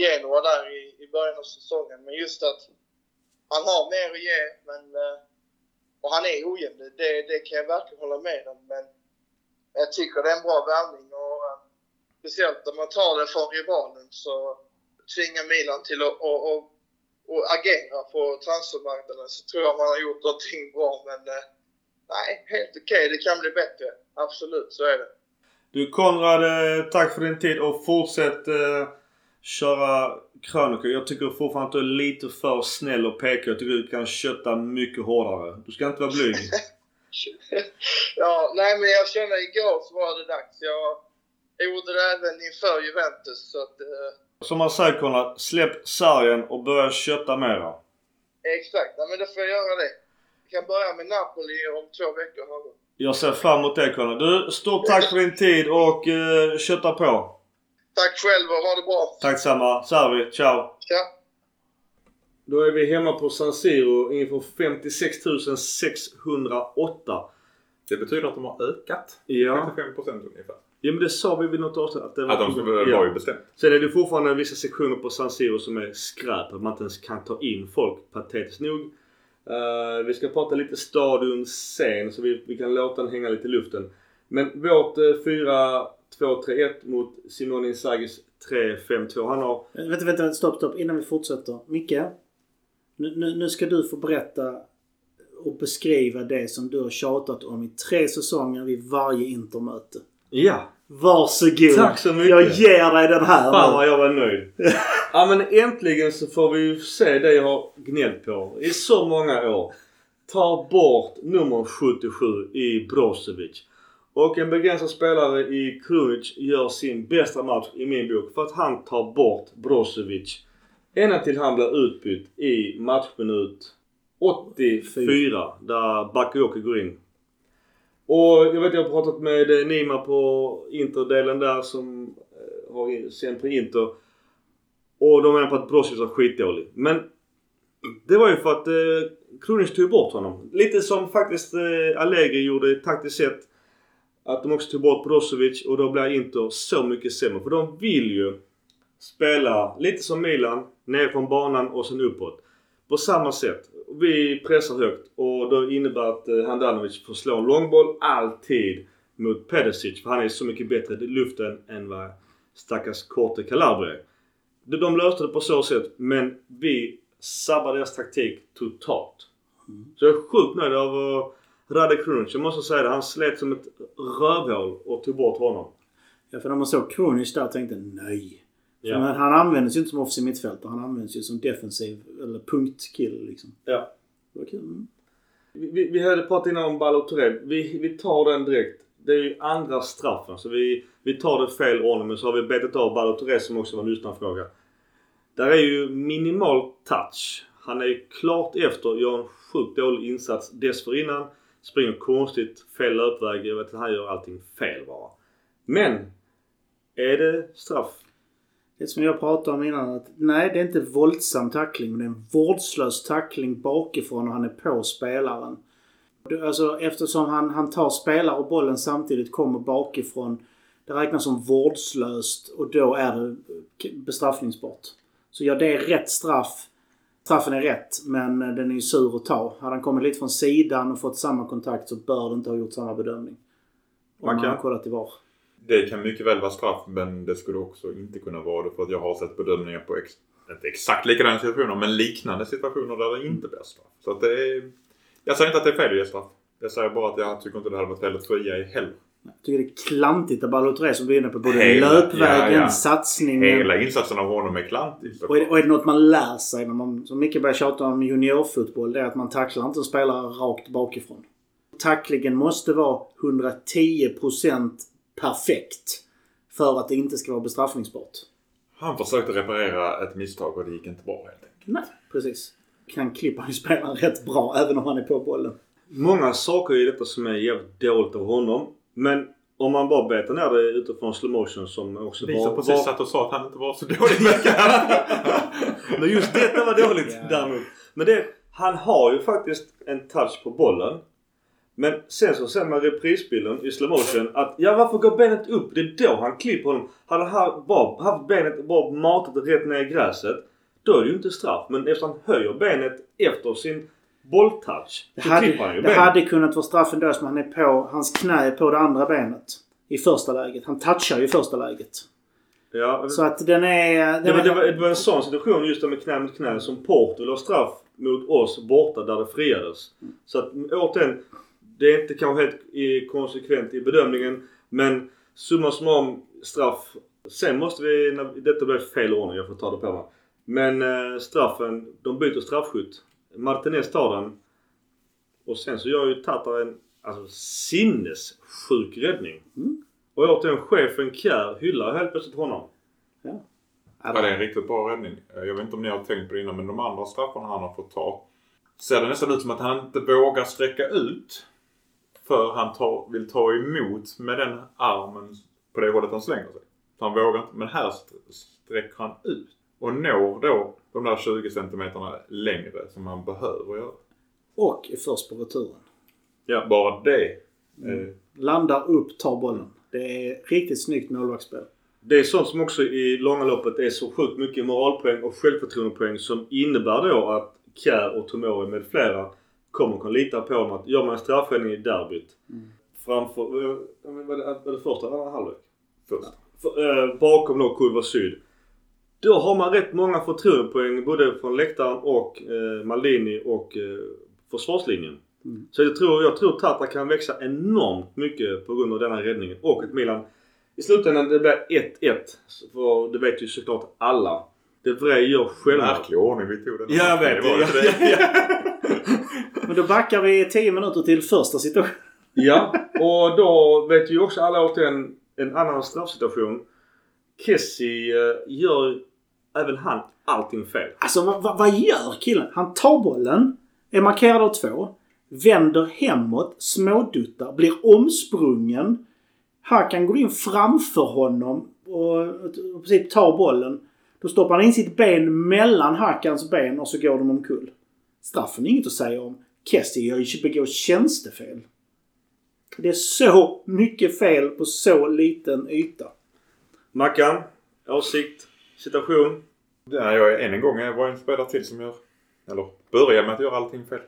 Genoa där i, i början av säsongen. Men just att han har mer att ge men, eh, och han är ojämn. Det, det kan jag verkligen hålla med om. Men jag tycker det är en bra värvning och eh, speciellt om man tar det från rivalen så tvingar Milan till att och, och, och agera på transfermarknaden så tror jag man har gjort någonting bra. Men eh, nej, helt okej. Okay. Det kan bli bättre. Absolut, så är det. Du Konrad, tack för din tid och fortsätt eh, köra krönikor. Jag tycker fortfarande att du är lite för snäll och pekar. Jag tycker du kan kötta mycket hårdare. Du ska inte vara blyg. ja, nej men jag kände igår så var det dags. Jag gjorde det även inför Juventus så att... Eh... Som man säger Konrad, släpp sargen och börja kötta mera. Exakt, ja, men då får jag göra det. Jag kan börja med Napoli om två veckor. Jag ser fram emot det Conny. Du, stort tack för din tid och uh, kötta på. Tack själv och ha det bra. Tack samma. Så är vi. Ciao. Tja. Då är vi hemma på San Siro inför 56 608. Det betyder att de har ökat. Ja. 55% ungefär. Ja men det sa vi vid något avsnitt. Att, det var, att de skulle, ja. var ju bestämt. Sen är det fortfarande vissa sektioner på San Siro som är skräp. Att man inte ens kan ta in folk patetiskt nog. Uh, vi ska prata lite stadion sen så vi, vi kan låta den hänga lite i luften. Men vårt uh, 4-2-3-1 mot Simone Inzagis 3-5-2. Han har... Vänta, vänta, stopp, stopp. Innan vi fortsätter. Micke. Nu, nu, nu ska du få berätta och beskriva det som du har tjatat om i tre säsonger vid varje intermöte. Ja. Varsågod. Tack så mycket. Jag ger dig den här Fan vad jag var nöjd. ja men äntligen så får vi ju se det jag har gnällt på i så många år. Ta bort nummer 77 i Brozovic. Och en begränsad spelare i Krunic gör sin bästa match i min bok för att han tar bort Brozovic. Ända till han blir utbytt i matchminut 84 där Bakayoko går in. Och jag vet jag har pratat med Nima på Interdelen där som eh, har sänt på Inter. Och de menar på att Brozovic var skitdålig. Men det var ju för att eh, Krunic tog bort honom. Lite som faktiskt eh, Allegri gjorde taktiskt sett. Att de också tog bort Brozovic och då blir Inter så mycket sämre. För de vill ju spela lite som Milan. Ner från banan och sen uppåt. På samma sätt. Vi pressar högt och då innebär att eh, Handanovic får slå en långboll alltid mot Pedesic. För han är så mycket bättre i luften än vad stackars Korte Calabria De löste det på så sätt men vi sabbar deras taktik totalt. Mm. Så jag är sjukt nöjd över Rade Krunic. Jag måste säga det. Han slet som ett rövhål och tog bort honom. Ja, för när man såg Krunic där tänkte nej. Ja. Men han användes ju inte som offensiv mittfältare. Han används ju som defensiv eller punktkille liksom. Ja. Det var kul. Mm. Vi, vi hade pratat innan om Balotelli. Vi, vi tar den direkt. Det är ju andra straffen så vi, vi tar det fel ordning men så har vi betat av Balotelli som också var en lyssnarfråga. Där är ju minimal touch. Han är klart efter, gör en sjukt dålig insats dessförinnan. Springer konstigt, fel löpväg. Jag vet att han gör allting fel bara. Men! Är det straff? Det som jag pratade om innan att nej det är inte våldsam tackling men det är en vårdslös tackling bakifrån och han är på spelaren. Alltså eftersom han, han tar spelare och bollen samtidigt kommer bakifrån. Det räknas som vårdslöst och då är det bestraffningsbart. Så ja, det är rätt straff. Straffen är rätt men den är ju sur att ta. Hade han kommit lite från sidan och fått samma kontakt så bör det inte ha gjort samma bedömning. Om man kan kollat i VAR. Det kan mycket väl vara straff men det skulle också inte kunna vara det för att jag har sett bedömningar på ex inte exakt likadana situationer men liknande situationer där det inte blir straff. Så att det är, Jag säger inte att det är fel att ge straff. Jag säger bara att jag tycker inte det hade varit fel att fria i heller. Jag tycker det är klantigt att Balotelli som blir inne på både Hela, löpvägen, ja, ja. satsningen. Hela insatsen av honom är klantig. Och är, och är det något man lär sig när man, som mycket börjar tjata om juniorfotboll, det är att man tacklar inte en spelare rakt bakifrån. Tacklingen måste vara 110% perfekt för att det inte ska vara bestraffningsbart. Han försökte reparera ett misstag och det gick inte bra helt enkelt. Nej, precis. Kan klippa ju spelaren rätt bra även om han är på bollen. Många saker i detta som är jävligt dåligt av honom. Men om man bara betar ner det utifrån slow motion som också som var... precis var satt och sa att han inte var så dålig men just detta var dåligt Ja. däremot. Men det, han har ju faktiskt en touch på bollen. Men sen så ser man reprisbilden i slow motion att ja varför går benet upp? Det är då han klipper honom. Hade han bara haft benet bara matat rätt ner i gräset. Då är det ju inte straff. Men eftersom han höjer benet efter sin bolltouch Det hade, det hade kunnat vara straff ändå som han är på, hans knä på det andra benet. I första läget. Han touchar ju i första läget. Ja, Så att den är... Den det, var, det, var, det var en sån situation just där med knä mot knä som Porto la straff mot oss borta där det friades. Så att återigen, det är inte kanske helt i, konsekvent i bedömningen men summa summarum straff. Sen måste vi, när, detta blev fel ordning, jag får ta det på mig. Men eh, straffen, de byter straffskytt. Martinez tar den. Och sen så gör ju Tatar en alltså, sinnessjuk räddning. Och återigen, chefen Kjär hyllar helt plötsligt honom. Ja, det är en riktigt bra räddning. Jag vet inte om ni har tänkt på det innan men de andra straffarna han har fått ta. Ser det nästan ut som att han inte vågar sträcka ut. För han tar, vill ta emot med den armen på det hållet han slänger sig. Så han vågar inte. Men här st- sträcker han ut. Och når då de där 20 centimeterna längre som han behöver göra. Och är först på returen. Ja. Bara det. Eh, Landar upp, tar bollen. Det är riktigt snyggt målvaktsspel. Det är sånt som också i långa loppet är så sjukt mycket moralpoäng och självförtroendepoäng som innebär då att Kjär och Tomori med flera kommer kunna lita på dem att gör man en straffräddning i derbyt framför... eh, Var det, var det första eller andra halvlek? först. För, eh, bakom då kurva syd. Då har man rätt många förtroendepoäng både från läktaren och eh, Maldini och eh, försvarslinjen. Mm. Så jag tror, jag tror Tata kan växa enormt mycket på grund av denna räddningen och att Milan i slutändan det blir 1-1. För det vet ju såklart alla. De Vrij gör själva. Märklig ordning vi tog den. Ja, jag vet Det var det. det. Men då backar vi 10 minuter till första situationen. Ja, och då vet ju också alla återigen en annan straffsituation. Kessie eh, gör även han allting fel. Alltså vad, vad, vad gör killen? Han tar bollen, är markerad av två, vänder hemåt, småduttar, blir omsprungen. Hakan går in framför honom och i princip tar bollen. Då stoppar han in sitt ben mellan Hakans ben och så går de omkull. Straffen är inget att säga om. Kessie begår tjänstefel. Det är så mycket fel på så liten yta. Mackan, åsikt, situation. Ja, jag är än en gång jag var en spelare till som gör, eller börjar med att göra allting fel.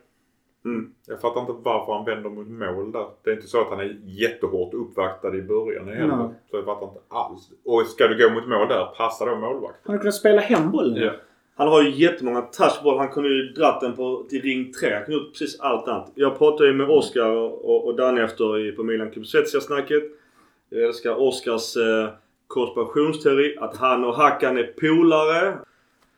Mm. Jag fattar inte varför han vänder mot mål där. Det är inte så att han är jättehårt uppvaktad i början heller. Nej. Så jag fattar inte alls. Och ska du gå mot mål där, passar då målvakt? Han kunnat spela hem bollen. Ja. Han har ju jättemånga touchboll. Han kunde ju dratt den på, till ring 3. Han kunde gjort precis allt annat. Jag pratade ju med Oskar och, och Danne efter i, på Milan Kubsvetsia-snacket. Jag älskar Oskars eh, konspirationsteori. Att han och Hakan är polare.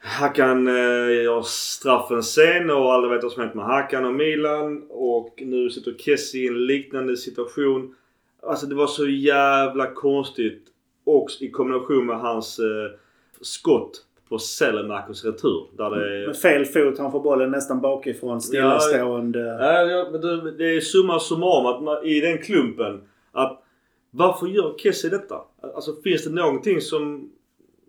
Hakan eh, gör straffen sen och alla vet vad som hänt med Hakan och Milan. Och nu sitter Kessie i en liknande situation. Alltså det var så jävla konstigt. Och i kombination med hans eh, skott på Selemakers retur. Där det Med fel fot, han får bollen nästan bakifrån stillastående. Ja, ja, men det, det är summa summarum att man, i den klumpen att varför gör Kessie detta? Alltså finns det någonting som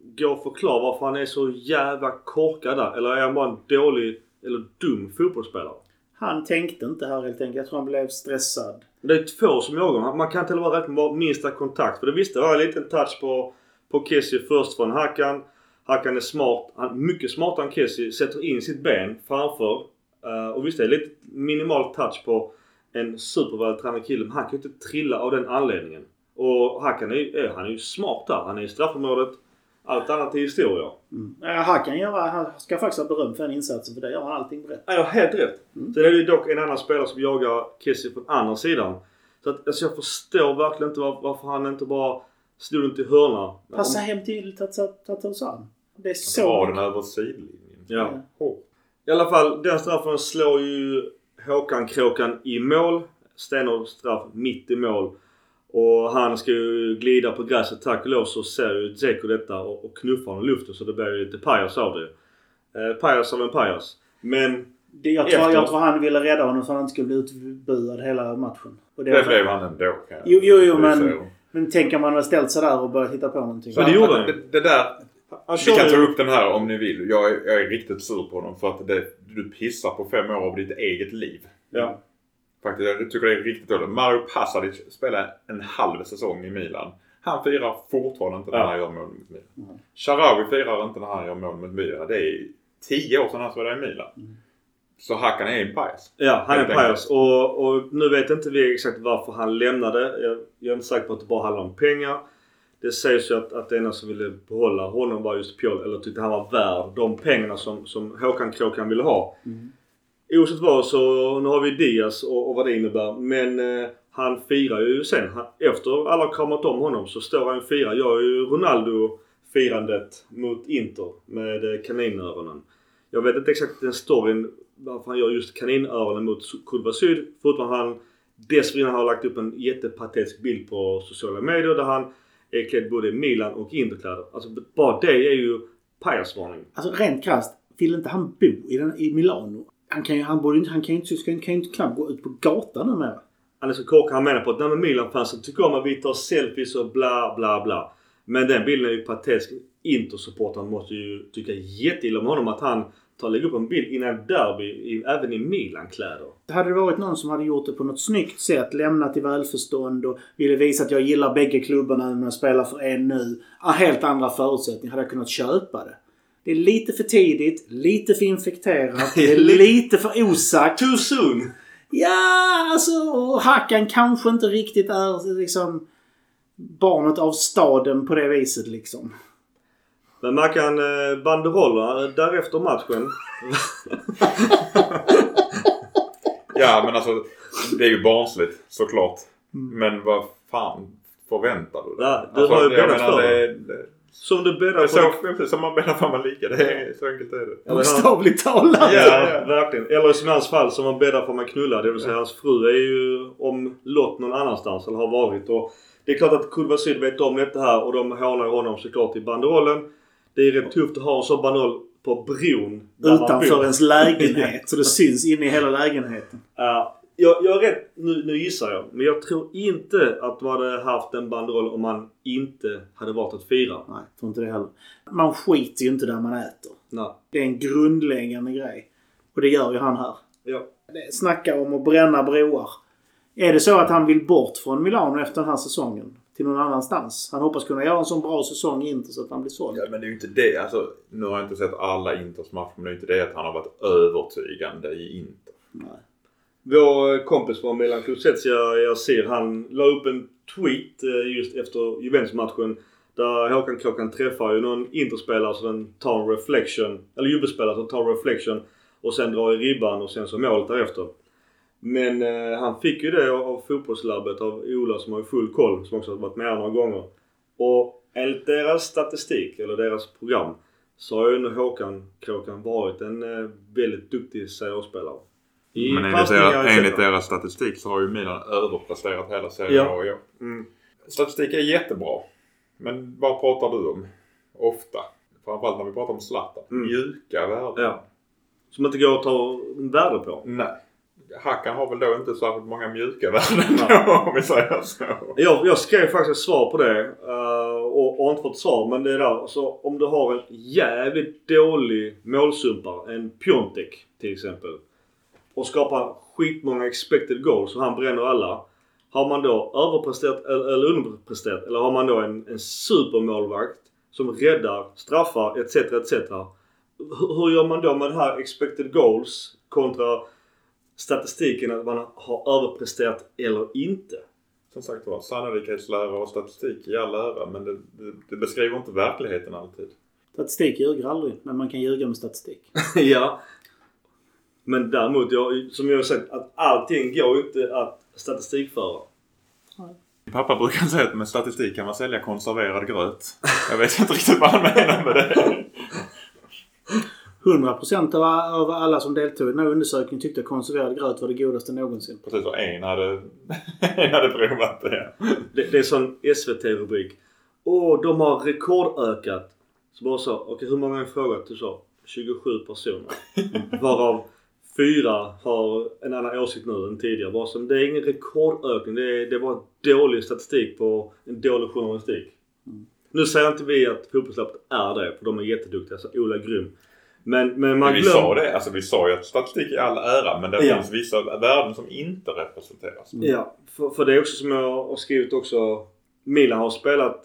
går att förklara varför han är så jävla korkad där? Eller är han bara en dålig eller dum fotbollsspelare? Han tänkte inte här helt enkelt. Jag tror han blev stressad. Det är två som jagar. Man kan inte vara rätt med minsta kontakt. För det visste var en liten touch på, på Kessie först från Hakan. Hakan är smart. Han mycket smartare än Kessie. Sätter in sitt ben framför. Eh, och visst det är lite minimal touch på en supervältränad kille. Men han kan ju inte trilla av den anledningen. Och Hakan är, är, han är ju smart där. Han är i straffområdet. Allt annat är historia. Mm. Ja, han kan göra... Han ska faktiskt ha beröm för den insatsen för det gör han allting rätt. Ja, helt rätt. Sen är det ju dock en annan spelare som jagar Kessie på andra sidan. Så att, alltså jag förstår verkligen inte var, varför han inte bara slog den till hörna. Passa hem till Tatousan. Det är så... Dra den över sidlinjen. Ja. I alla fall, den straffen slår ju Håkan Kråkan i mål. Stenhård straff mitt i mål. Och han ska ju glida på gräset. Tack och lov så ser ju Dzeko detta och, och knuffar honom i luften så det blir ju lite pajas av det. Eh, pajas av en pajas. Men Det, jag, tror, Efter. jag tror han ville rädda honom så han inte skulle bli utbuad hela matchen. Och det Det var- blev han ändå. kan jag- Jo, jo, jo, men-. Men tänk om han hade ställt sig där och börjat hitta på någonting. Men det gjorde han det, det där, vi kan ta upp den här om ni vill. Jag är, jag är riktigt sur på honom för att det, du pissar på fem år av ditt eget liv. Ja. Faktiskt, jag tycker det är riktigt dåligt. Mario Pasadic spelade en halv säsong i Milan. Han firar fortfarande inte när han gör mål mot Milan. Sharawi firar inte när han gör mål mot Milan. Det är tio år sedan han spelade i Milan. Så Hakan är en pajas. Ja, han är Helt pajas. Och, och nu vet inte vi exakt varför han lämnade. Jag, jag är inte säker på att det bara handlar om pengar. Det sägs ju att, att det ena som ville behålla honom var just Pjol, eller tyckte han var värd de pengarna som, som Håkan Kråkan ville ha. Oavsett vad så, nu har vi Diaz och, och vad det innebär. Men eh, han firar ju sen. Han, efter alla har kramat om honom så står han och firar. Jag är ju Ronaldo-firandet mot Inter med eh, kaninöronen. Jag vet inte exakt den storyn varför han gör just kaninöronen mot Kurva Syd. Förutom han dessförinnan har lagt upp en jättepatetisk bild på sociala medier där han är klädd både i Milan och Interkläder. Alltså bara det är ju pajasvarning. Alltså rent krasst, vill inte han bo i, den, i Milano? Han kan ju, han borde inte, han kan ju inte, kan, kan ju inte knappt gå ut på gatan numera. Han är så korkad. Han menar på att nej men Milan-fansen tycker om att vi tar selfies och bla bla bla. Men den bilden är ju patetisk. Inter-supportrarna måste ju tycka jätteilla om honom att han tar och lägger upp en bild innan derby i, även i Milan-kläder. Hade det varit någon som hade gjort det på något snyggt sätt, lämnat i välförstånd och ville visa att jag gillar bägge klubbarna men jag spelar för en nu. Helt andra förutsättningar hade jag kunnat köpa det. Det är lite för tidigt, lite för infekterat, det är lite för osagt. Too soon! Ja, alltså och Hackan kanske inte riktigt är liksom barnet av staden på det viset liksom. Men Mackan, eh, banderollerna därefter matchen. Ja men alltså det är ju barnsligt såklart. Men vad fan förväntar du dig? Ja, du har ju jag bäddat för det, Som du bäddar för. så, som man bäddar för man ligger. Det är så enkelt är det. Bokstavligt talat. Ja, verkligen. Eller som i hans fall som man bäddar för man knullar. Det vill säga hans fru är ju om lott någon annanstans eller har varit. Och det är klart att Kurva Syd vet om detta här och de hånar honom såklart i banderollen. Det är rätt tufft att ha en sån banderoll på bron. Utanför ens lägenhet. Så det syns in i hela lägenheten. Ja, jag, jag är rätt, nu, nu gissar jag, men jag tror inte att man hade haft en banderoll om man inte hade valt att fira. Nej, jag tror inte det heller. Man skiter ju inte där man äter. Nej. Det är en grundläggande grej. Och det gör ju han här. Ja. Snacka om att bränna broar. Är det så att han vill bort från Milano efter den här säsongen? Till någon annanstans? Han hoppas kunna göra en sån bra säsong i Inter så att han blir såld. Ja, men det är ju inte det. Alltså, nu har jag inte sett alla Inters matcher men det är ju inte det att han har varit övertygande i Inter. Nej. Vår kompis från Milan Kulusevski, jag, jag ser, han la upp en tweet eh, just efter Juventus-matchen. Där Håkan Klockan träffar ju någon Interspelare som tar en reflection. Eller Juve-spelare som tar en reflection. Och sen drar i ribban och sen så målet därefter. Men eh, han fick ju det av fotbollslabbet av Ola som har full koll. Som också har varit med några gånger. Och enligt deras statistik, eller deras program. Så har ju nu Håkan Kråkan varit en eh, väldigt duktig seriespelare. I Men enligt, deras, enligt deras statistik så har ju Milan överpresterat hela serien Ja. i år. Mm. Statistik är jättebra. Men vad pratar du om? Ofta. Framförallt när vi pratar om Zlatan. Mm. Mjuka värden. Ja. Som inte går att ta värde på. Nej. Hackan har väl då inte särskilt många mjuka värden om vi säger så. Jag, jag skrev faktiskt ett svar på det eh, och, och har inte fått svar. Men det är där. Så om du har en jävligt dålig målsumpare. En Piontek till exempel. Och skapar skitmånga expected goals och han bränner alla. Har man då överpresterat eller, eller underpresterat? Eller har man då en, en supermålvakt som räddar, straffar etc. etc. Hur, hur gör man då med det här expected goals kontra statistiken att man har överpresterat eller inte? Som sagt var, sannolikhetslära och statistik i all ära men det, det, det beskriver inte verkligheten alltid. Statistik ljuger aldrig, men man kan ljuga med statistik. ja. Men däremot, jag, som jag har sagt, att allting går inte att statistikföra. Min pappa brukar säga att med statistik kan man sälja konserverad gröt. Jag vet inte riktigt vad han menar med det. 100% av, av alla som deltog i den här undersökningen tyckte att konserverad gröt var det godaste någonsin. Precis, och en hade, en hade provat det. Det, det är sån SVT-rubrik. Åh, de har rekordökat. Så bara så, okej hur många har frågat? Du sa 27 personer. Varav fyra har en annan åsikt nu än tidigare. Bara som, det är ingen rekordökning. Det är, det är bara dålig statistik på en dålig journalistik. Nu säger inte vi att fotbollslappet är det, för de är jätteduktiga. Så Ola är grym. Men, men man Men vi glömmer... sa det, alltså vi sa ju att statistik är all ära men det Ja. finns vissa värden som inte representeras. Ja, för, för det är också som jag har skrivit också. Milan har spelat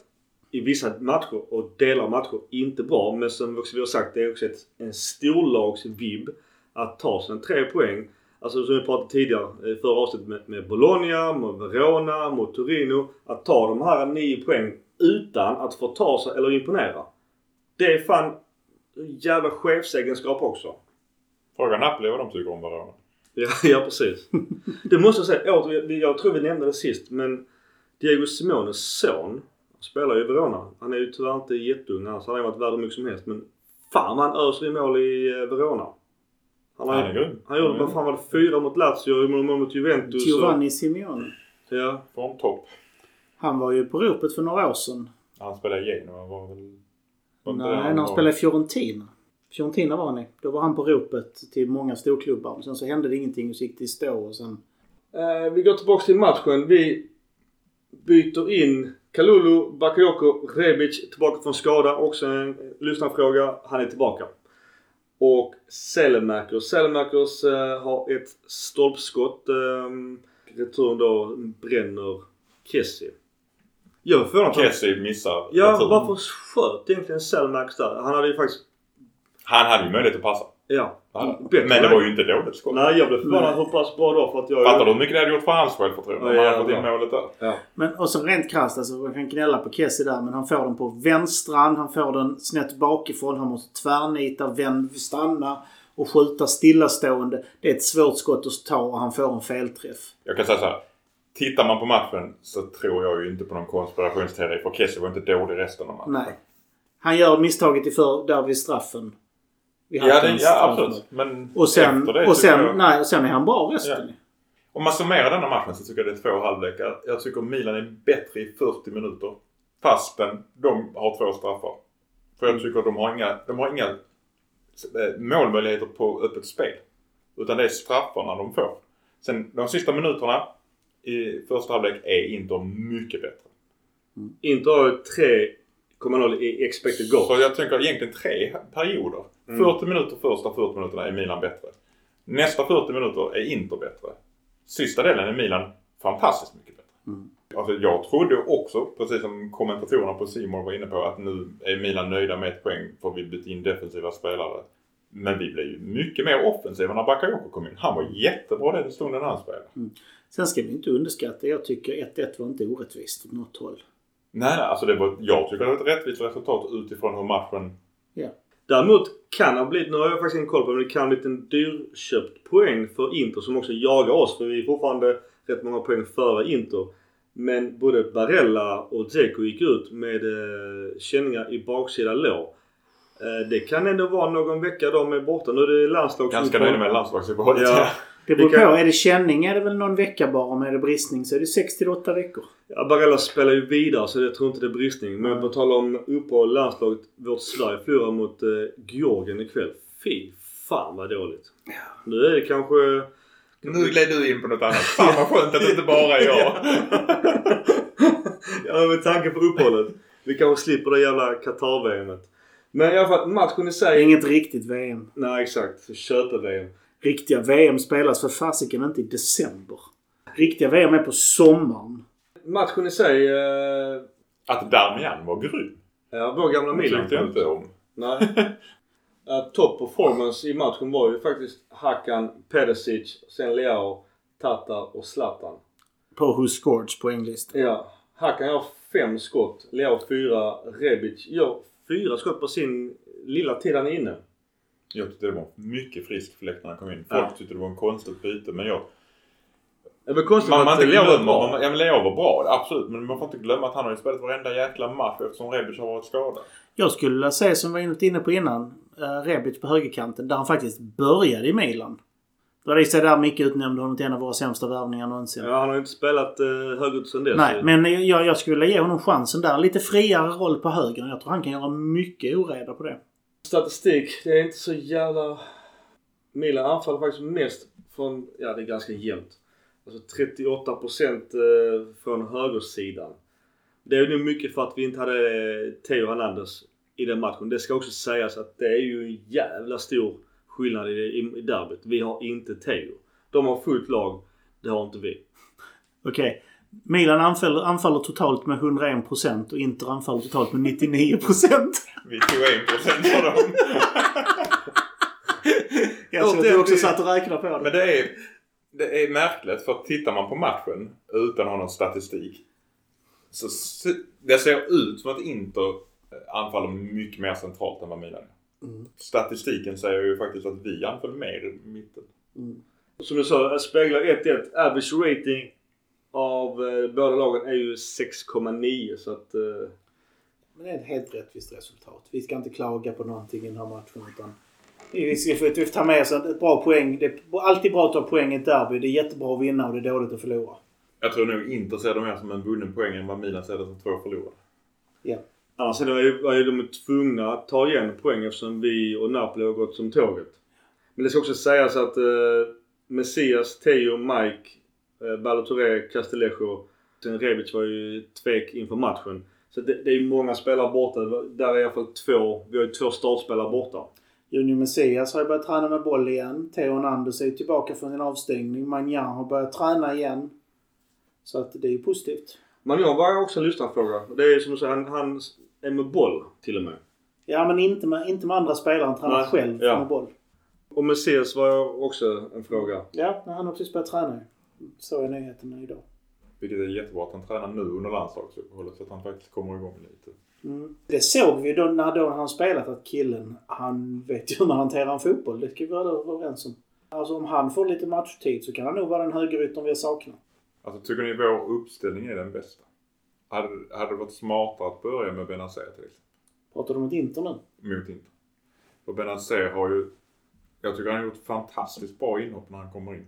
i vissa matcher och delar av matcher inte bra. Men som också vi har sagt, det är också ett, en storlagsvibb att ta sina tre poäng. Alltså som vi pratade tidigare i förra avsnittet med, med Bologna, mot Verona, mot Torino. Att ta de här nio poäng utan att få ta sig eller imponera. Det är fan jävla chefsegenskap också. Fråga Napoli vad de tycker om Verona. Ja, ja precis. Det måste jag säga. Vi- jag tror vi nämnde det sist men Diego Simones son spelar ju i Verona. Han är ju tyvärr inte jätteung annars hade han varit värd hur mycket som helst. Men fan han öser i mål i eh, Verona. Han, har- Han är grym. Han gjorde, vad fan var det, fyra mot Lazio, mål mot, Juventus. och- Giovanni Simeone. Ja. Formtopp. Han var ju på ropet för några år sedan. Han spelade i Genoa var väl... Nej, när han spelade i Fiorentina. Fiorentina var han i. Då var han på ropet till många storklubbar. Sen så hände det ingenting och så gick det i stå och sen... Eh, vi går tillbaks till matchen. Vi byter in Kalulu, Bakayoko, Rebic tillbaka från skada. Också en lyssnarfråga. Han är tillbaka. Och Selemakers. Selemakers eh, har ett stolpskott. Eh, return då bränner Kessie. Jag är förvånad. att Kessie missar. Ja, returen. varför sköt egentligen Selemakers där? Han hade ju faktiskt... Han hade ju möjlighet att passa. Ja. Men det var ju inte dåligt skott. Nej, jag blev förvånad hur pass bra då för att jag... Fattar du hur mycket det hade gjort för hans självförtroende om Ja, han hade fått in målet där? Ja. Men och så rent krasst, alltså man kan gnälla på Kessie där men han får den på vänstran, han får den snett bakifrån, han måste tvärnita, vänd, stanna och skjuta stillastående. Det är ett svårt skott att ta och han får en felträff. Jag kan säga så här. Tittar man på matchen så tror jag ju inte på någon konspirationsteori för Kessie var inte dålig resten av matchen. Nej. Han gör misstaget i för, där vid straffen. Vid Ja, det, ja absolut. Men Och sen, det och sen, jag, nej, och sen är han bra resten. Om man summerar denna matchen så tycker jag det är två halvlekar. Jag tycker Milan är bättre i 40 minuter. Fastän de har två straffar. För jag tycker de har inga, de har inga eh, målmöjligheter på öppet spel. Utan det är straffarna de får. Sen de sista minuterna i första halvlek är Inter mycket bättre. Inter har ju 3,0 i expected goal. Så jag tänker egentligen tre perioder. Mm. 40 minuter första 40 minuterna är Milan bättre. Nästa 40 minuter är Inter bättre. Sista delen är Milan fantastiskt mycket bättre. Mm. Alltså jag trodde också, precis som kommentatorerna på Simon var inne på, att nu är Milan nöjda med ett poäng för vi bytte in defensiva spelare. Men vi blev ju mycket mer offensiva när Bakayoko kom in. Han var jättebra den stunden han spelade. Sen ska vi inte underskatta. Jag tycker 1-1 var inte orättvist åt något håll. Nej, nej, alltså det var, jag tycker det var ett rättvist resultat utifrån hur matchen... Ja. Däremot kan det ha blivit, nu har jag faktiskt ingen koll på men det kan ha blivit en dyrköpt poäng för Inter som också jagar oss. För vi är fortfarande rätt många poäng före Inter. Men både Barella och Dzeko gick ut med eh, känningar i baksida lår. Eh, det kan ändå vara någon vecka de är borta. Nu är det landslag Ganska nöjda med landslagsuppehållet. Ja. Det beror Vi kan- på. Är det känning är det väl någon vecka bara. Om är det bristning så är det 6 till 8 veckor. Ja, Barella spelar ju vidare så jag tror inte det är bristning. Men på tal om uppehåll i landslaget. Vårt Sverige förlorar mot eh, Georgien ikväll. Fy fan vad dåligt. Nu är det kanske... Nu gled du in på något annat. Fan vad skönt att det inte bara är jag. ja med tanke på uppehållet. Vi kanske slipper det jävla Qatar-VMet. Men i alla fall matchen i sig... inget riktigt VM. Nej exakt. Köpa-VM. Riktiga VM spelas för fasiken inte i december. Riktiga VM är på sommaren. Matchen i sig... Eh, Att Darmian var grym. ja, vår gamla Milan. tyckte jag inte om. Nej. Uh, top performance i matchen var ju faktiskt Hakan, Pedesic, sen Leao, Tatar och Zlatan. På Who Scoreds poänglista. Ja. Hakan gör fem skott. Leao fyra. Rebic gör fyra skott på sin lilla tid han är inne. Jag tyckte det var mycket frisk fläkt när han kom in. Folk Ja. tyckte det var en konstigt byte men jag... Det var konstigt Man, man inte var glömmer, bra. man, ja men Leo var bra, absolut. Men man får inte glömma att han har ju spelat varenda jäkla match eftersom Rebic har varit skadad. Jag skulle säga som vi var inne på innan. Uh, Rebic på högerkanten. Där han faktiskt började i Milan. Det var det sig där Micke utnämnde honom till en av våra sämsta värvningar någonsin. Ja, han har ju inte spelat uh, högerut sen dess. Nej, men jag, jag skulle vilja ge honom chansen där. Lite friare roll på högern. Jag tror han kan göra mycket oreda på det. Statistik, det är inte så jävla... Milan anfaller faktiskt mest från, ja det är ganska jämnt. Alltså 38% eh, från högersidan. Det är nog mycket för att vi inte hade eh, Theo Hernandez i den matchen. Det ska också sägas att det är ju en jävla stor skillnad i, i, derbyt. Vi har inte Theo. De har fullt lag. Det har inte vi. Okej. Milan anfaller, anfaller totalt med 101% och Inter anfaller totalt med 99%. Vi tog 1% av dem. Jag såg att du också satt och räknade på det. Men det är, det är märkligt för att tittar man på matchen utan att ha någon statistik. Så det ser ut som att Inter anfaller mycket mer centralt än vad Milan gör. Mm. Statistiken säger ju faktiskt att vi anfaller mer i mitten. Som du sa, speglar 1-1. Average rating av eh, båda lagen är ju 6,9 så att... Eh, Men det är ett helt rättvist resultat. Vi ska inte klaga på någonting i den här matchen. Utan vi ska få vi får ta med oss ett bra poäng. Det är alltid bra att ta poäng i ett derby. Det är jättebra att vinna och det är dåligt att förlora. Jag tror nog Inter ser det mer som en vunnen poäng än vad Milan ser det som två förlorade. Ja. annars är de, ju de tvungna att ta igen poäng eftersom vi och Napoli har gått som tåget. Men det ska också sägas att eh, Messias, Theo, Mike, Balotelli, Castellejo, sen Rebic var ju tvek inför matchen. Så det, det är ju många spelare borta. Där är i alla fall två. Vi har ju två startspelare borta. Junior Messias har ju börjat träna med boll igen. Theo Hernandez är tillbaka från sin avstängning. Magnan har börjat träna igen. Så att det är ju positivt. Jag var också en lyssnarfråga. Det är som du säger, han, han är med boll till och med. Ja, men inte med, inte med andra spelare. Han tränar själv ja. med boll. Och Messias var också en fråga. Ja, men han har precis börjat träna. Så är nyheterna idag. Vilket är jättebra att han tränar nu under landslagsuppehållet så att han faktiskt kommer igång lite. Mm. Det såg vi då när då han spelat att killen, han vet ju hur man hanterar en fotboll. Det ska vi vara överens om. Alltså om han får lite matchtid så kan han nog vara den högeryttern vi har saknat. Alltså tycker ni vår uppställning är den bästa? Hade, hade det varit smartare att börja med Benazer till exempel? Pratar du ett Inter nu? Mot Inter. För Benazer har ju... Jag tycker han har gjort fantastiskt bra inhopp när han kommer in.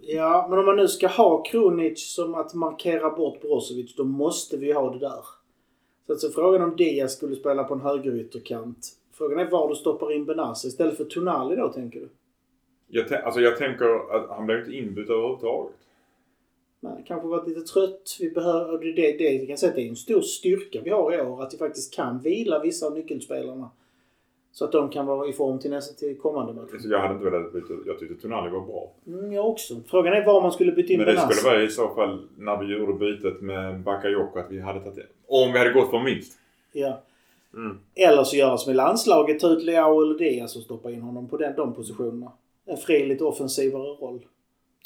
Ja, men om man nu ska ha Kronic som att markera bort Brozovic, då måste vi ha det där. Så alltså frågan om Diaz skulle spela på en högerytterkant. Frågan är var du stoppar in Benazer istället för Tonali då, tänker du? Jag, alltså jag tänker att han blev inte inbytt överhuvudtaget. Nej, kanske varit lite trött. Vi behöver, det, det, det, kan säga att det är en stor styrka vi har i år. Att vi faktiskt kan vila vissa av nyckelspelarna. Så att de kan vara i form till nästa till kommande match. Så jag hade inte velat byta. Jag tyckte Tonali var bra. Mm, jag också. Frågan är var man skulle byta in Men det Benazer. skulle vara i så fall när vi gjorde bytet med Bakayoko att vi hade tagit det. Om vi hade gått för minst. Ja. Mm. Eller så göra som i landslaget, ta ut Leao eller Diaz och stoppa in honom på den, de positionerna. En fri, lite offensivare roll.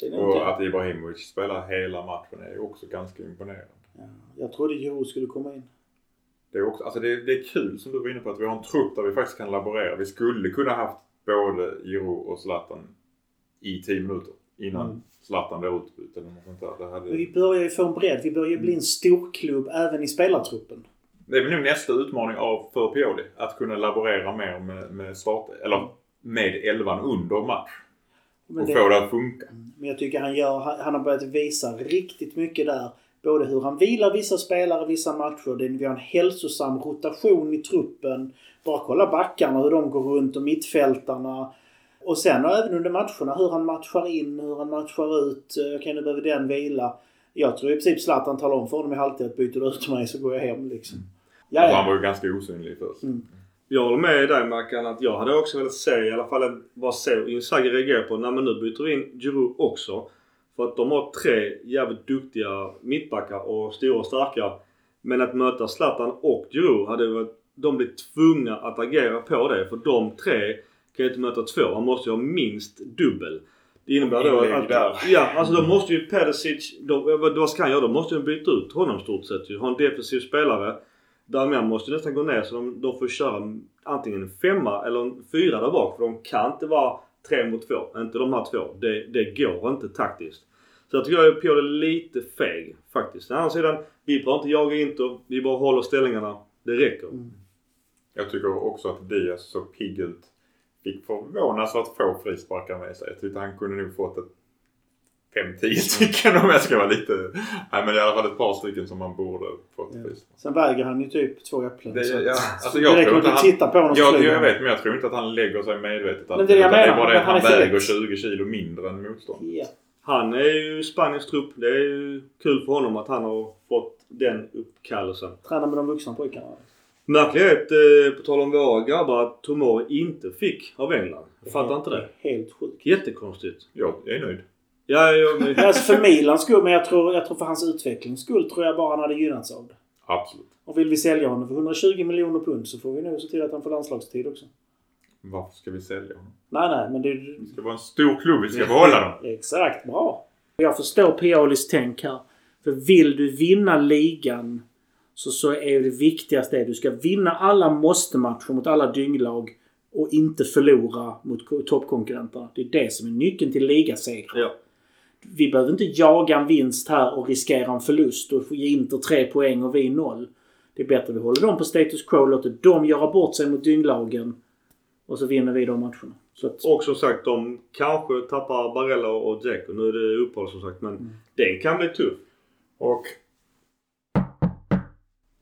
Och inte- att Ibrahimovic spelar hela matchen är ju också ganska imponerande. ja, jag trodde Giroud skulle komma in. Det är, också, alltså det, är, det är kul som du var inne på att vi har en trupp där vi faktiskt kan laborera. Vi skulle kunna haft både Giro och Zlatan i 10 minuter innan Mm. Zlatan blev utbytt eller något sånt där. Hade, Vi börjar ju få en bredd. Vi börjar ju bli en storklubb även i spelartruppen. det är väl nog nästa utmaning av för Pioli. Att kunna laborera mer med, med start, eller med elvan under match. Men, Och det, få det att funka. men jag tycker han, gör, han har börjat visa riktigt mycket där. Både hur han vilar vissa spelare vissa matcher. Det, vi har en hälsosam rotation i truppen. Bara kolla backarna, hur de går runt och mittfältarna. Och sen och även under matcherna hur han matchar in, hur han matchar ut. Eh, Okej, nu behöver den vila. Jag tror i princip Zlatan talar om för honom i halvtid att byter du ut mig så går jag hem liksom. Ja, Alltså han var ju ganska osynlig först. Mm. Jag håller med dig Mackan att jag hade också velat se i alla fall vad så Inzaghi reagerar på. Nej men nu byter vi in Giroud också. För att de har tre jävligt duktiga mittbackar och stora och starka. Men att möta Zlatan och Giroud hade varit... De blir tvungna att agera på det. För de tre kan ju inte möta två. Man måste ju ha minst dubbel. Det innebär då att... där. Ja, alltså då måste ju Perisic... Vad, ska han göra? Då måste de byta ut honom stort sett ju. Ha en defensiv spelare. Damian måste nästan gå ner så de, de får köra antingen en femma eller en fyra där bak. För de kan inte vara tre mot två. Inte de här två. Det, det går inte taktiskt. Så jag tycker jag är Pioli lite feg faktiskt. Å andra sidan, vi behöver inte jaga Inter. Vi bara håller ställningarna. Det räcker. Jag tycker också att Diaz såg pigg ut. Fick förvånansvärt få frisparkar med sig. Jag tyckte han kunde nog fått ett 5-10 stycken om jag ska vara lite... Nej men i alla fall ett par stycken som man borde fått Ja. Sen väger han ju typ två äpplen. Det, så ja, alltså det jag räcker tror inte han... titta på honom Jag, jag han. vet men jag tror inte att han lägger sig medvetet. Men det det jag menar. Det är bara det att Han han, väger lätt. 20 kilo mindre än motstånd. Ja. Han är ju Spaniens trupp. Det är ju kul för honom att han har fått den uppkallelsen. Tränar med de vuxna pojkarna. Märklighet eh, på tal om våra grabbar att Tomori inte fick av England. Jag fattar inte det. Helt sjukt. Jättekonstigt. Jag är nöjd. Ja, jag, men, Alltså för Milans skull, men jag tror, jag tror för hans utvecklings skull tror jag bara han hade gynnats av det. Absolut. Och vill vi sälja honom för 120 miljoner pund så får vi nog se till att han får landslagstid också. Varför ska vi sälja honom? Nej, nej, men det... Det ska vara en stor klubb. Vi ska behålla dem. Exakt, bra. Jag förstår Pialis tänk här. För vill du vinna ligan så, så är det viktigaste det. Du ska vinna alla måste-matcher mot alla dynglag och inte förlora mot ko- toppkonkurrenterna. Det är det som är nyckeln till ligasegrar. ja. Vi behöver inte jaga en vinst här och riskera en förlust och få ge Inter tre poäng och vi noll. Det är bättre att vi håller dem på status quo, låter dem göra bort sig mot dynglagen och så vinner vi de matcherna. Så att, Och som sagt, de kanske tappar Barella och Dzeko. Nu är det uppehåll som sagt, men den kan bli tuff. Och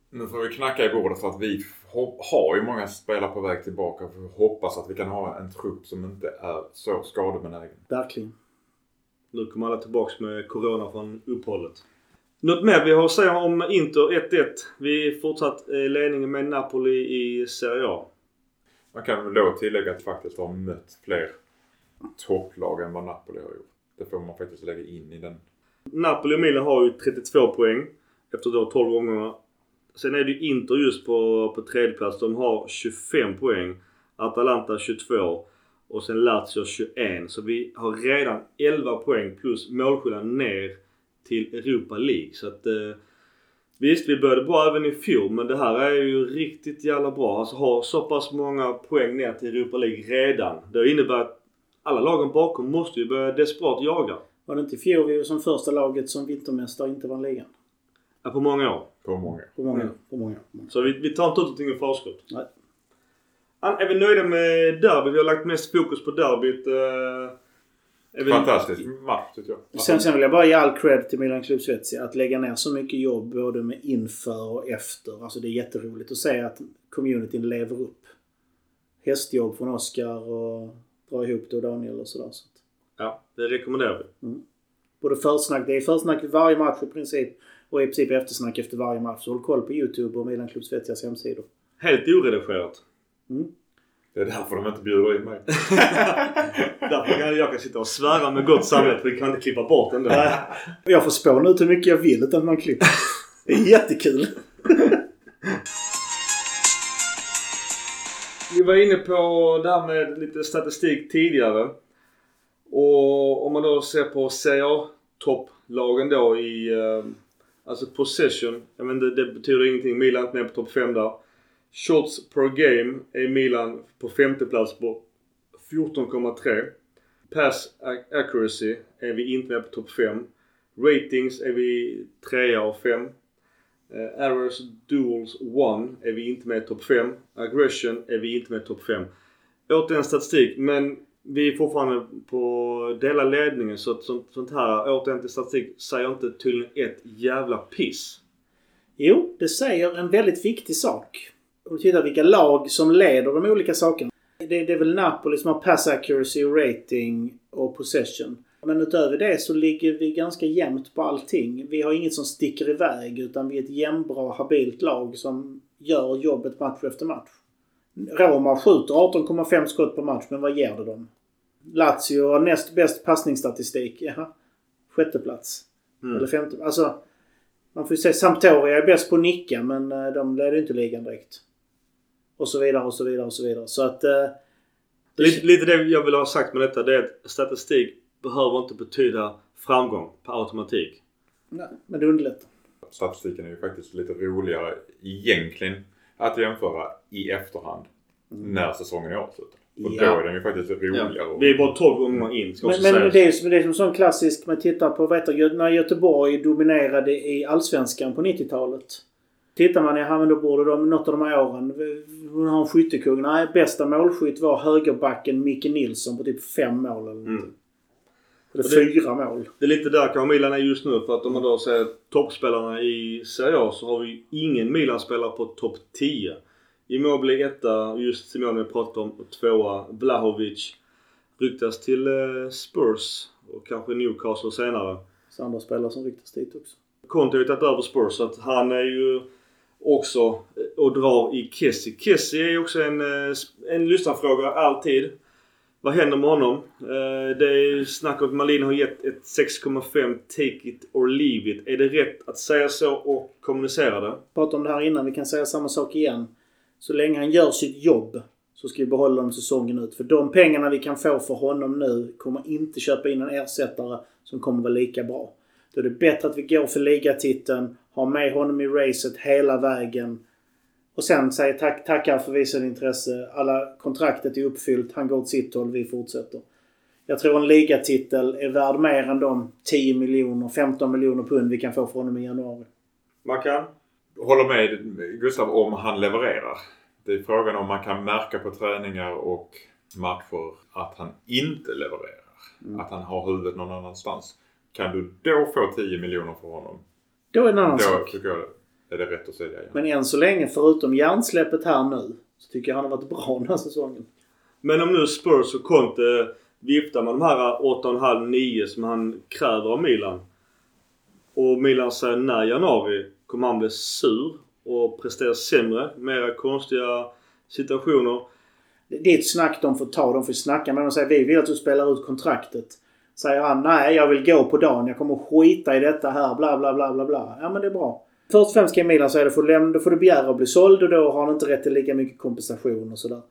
nu får vi knacka i bordet för att vi har ju många spelare på väg tillbaka. För vi hoppas att vi kan ha en trupp som inte är så skadebenägen. verkligen. Nu kommer alla tillbaks med Corona från uppehållet. Något mer vi har att säga om Inter 1-1. Vi fortsatt eh, ledningen med Napoli i Serie A. Man kan väl då tillägga att faktiskt har mött fler topplag än vad Napoli har gjort. Det får man faktiskt lägga in i den. Napoli och Milan har ju 32 poäng efter då 12 gånger. Sen är det ju Inter just på, på tredje plats. De har 25 poäng. Atalanta 22. Och sen Lazio 21. Så vi har redan 11 poäng plus målskillnad ner till Europa League. Så att eh, Visst, vi började bra även i fjol men det här är ju riktigt jävla bra. Alltså ha så pass många poäng ner till Europa League redan. Det innebär att alla lagen bakom måste ju börja desperat jaga. Var det inte i fjol vi var som första laget som vintermästare inte vann ligan? Ja, på många år. På många. På många, Mm. på många. på många. Så vi, vi tar inte ut någonting i förskott. Nej. An- Är vi nöjda med derby? Vi har lagt mest fokus på derbyt. eh, är vi- Fantastisk match tycker jag. Sen, sen vill jag bara ge all cred till Milan Club Svezia. Att lägga ner så mycket jobb både med inför och efter. Alltså det är jätteroligt att se att communityn lever upp. Hästjobb från Oskar och dra ihop det och Daniel och sådär. Så. Ja, det rekommenderar vi. Både försnack, det är försnack varje match i princip. Och i princip eftersnack efter varje match. Så håll koll på YouTube och Milan Club Svezias hemsidor. Helt oredigerat. Det är därför de inte bjuder in mig. Därför kan jag kan sitta och svära med gott samvete. Vi kan inte klippa bort den där. Jag får spåna ut hur mycket jag vill utan att man klipper. Det är jättekul. Vi var inne på det här med lite statistik tidigare. Och om man då ser på Serie A-topplagen då i... Eh, alltså possession. Jag vet inte, det betyder ingenting. Milan är inte med på topp 5 där. Shots per game är Milan på femte plats på 14,3. Pass accuracy är vi inte med på topp 5. Ratings är vi trea av 5. Uh, eh, errors duels 1 är vi inte med i topp 5. Aggression är vi inte med i topp 5. Återigen statistik men vi är fortfarande på dela ledningen så att sånt, sånt här återigen till statistik säger inte tydligen ett jävla piss. Jo, det säger en väldigt viktig sak. Om du tittar vilka lag som leder de olika sakerna. Det, det är väl Napoli som har pass accuracy, rating och possession. Men utöver det så ligger vi ganska jämnt på allting. Vi har inget som sticker iväg utan vi är ett jämnbra, habilt lag som gör jobbet match efter match. Roma skjuter 18,5 skott per match, men vad ger det dem? Lazio har näst bäst passningsstatistik. Jaha. Sjätte plats. Mm. Eller femte. Alltså, man får ju säga Sampdoria är bäst på att nicka men eh, de leder inte ligan direkt. Och så vidare och så vidare och så vidare. Så att... Eh, Lite, lite det jag vill ha sagt med detta det är att statistik behöver inte betyda framgång per automatik. nej, men det underlättar. Statistiken är ju faktiskt lite roligare egentligen att jämföra i efterhand. När säsongen är avslutad. Och Ja. då är den ju faktiskt roligare. Vi är bara 12 gånger in ska Men, också men sägas. det är som, det är som sån klassisk, man tittar på, vad heter, det, när Göteborg dominerade i Allsvenskan på 90-talet. Tittar man, ja men då borde de, något av de här åren, hon har en skyttekung. Nej, bästa målskytt var högerbacken Micke Nilsson på typ fem mål eller någonting. Mm. Det är det- fyra mål. Det är lite där kanske Milan är just nu. För att om man då säger toppspelarna i Serie A så har vi ingen Milan-spelare på topp 10. Immobile etta, just Simone pratade om. Och tvåa Vlahovic. Ryktas till eh, Spurs och kanske Newcastle senare. Så andra spelare som ryktas dit också. Conte har ju tagit över Spurs så att han är ju också eh, och drar i Kessie. Kessie är ju också en, eh, en lyssnarfråga alltid. Vad händer med honom? Eh, det är ju snack om att Malin har gett ett 6,5 take it or leave it. Är det rätt att säga så och kommunicera det? pratade om det här innan. Vi kan säga samma sak igen. Så länge han gör sitt jobb så ska vi behålla honom säsongen ut. För de pengarna vi kan få för honom nu kommer inte köpa in en ersättare som kommer vara lika bra. Då är det bättre att vi går för ligatiteln, har med honom i racet hela vägen och sen säger tack, tackar för visat intresse. Alla kontraktet är uppfyllt. Han går åt sitt håll. Vi fortsätter. Jag tror en ligatitel är värd mer än de 10 miljoner, 15 miljoner pund vi kan få för honom i januari. Mackan? Håller med Gustav om han levererar. Det är frågan om man kan märka på träningar och matcher att han inte levererar. Att han har huvudet någon annanstans. Kan du då få 10 miljoner för honom? Då är det en annan Då sak. tycker jag är det rätt att sälja igen. Men än så länge, förutom hjärnsläppet här nu, så tycker jag han har varit bra den här säsongen. Men om nu Spurs och Conte viftar med de här 8,5-9 som han kräver av Milan. Och Milan säger nej i januari. Kommer han bli sur och prestera sämre? Mera konstiga situationer. Det är ett snack de får ta. De får snacka med dem och säga vi vill att du spelar ut kontraktet. Säger han nej jag vill gå på dagen. Jag kommer skita i detta här. Bla bla bla bla bla. Ja men det är bra. Först och främst ska Milan säga lämna- då får du begära att bli såld och då har han inte rätt till lika mycket kompensation och sådär.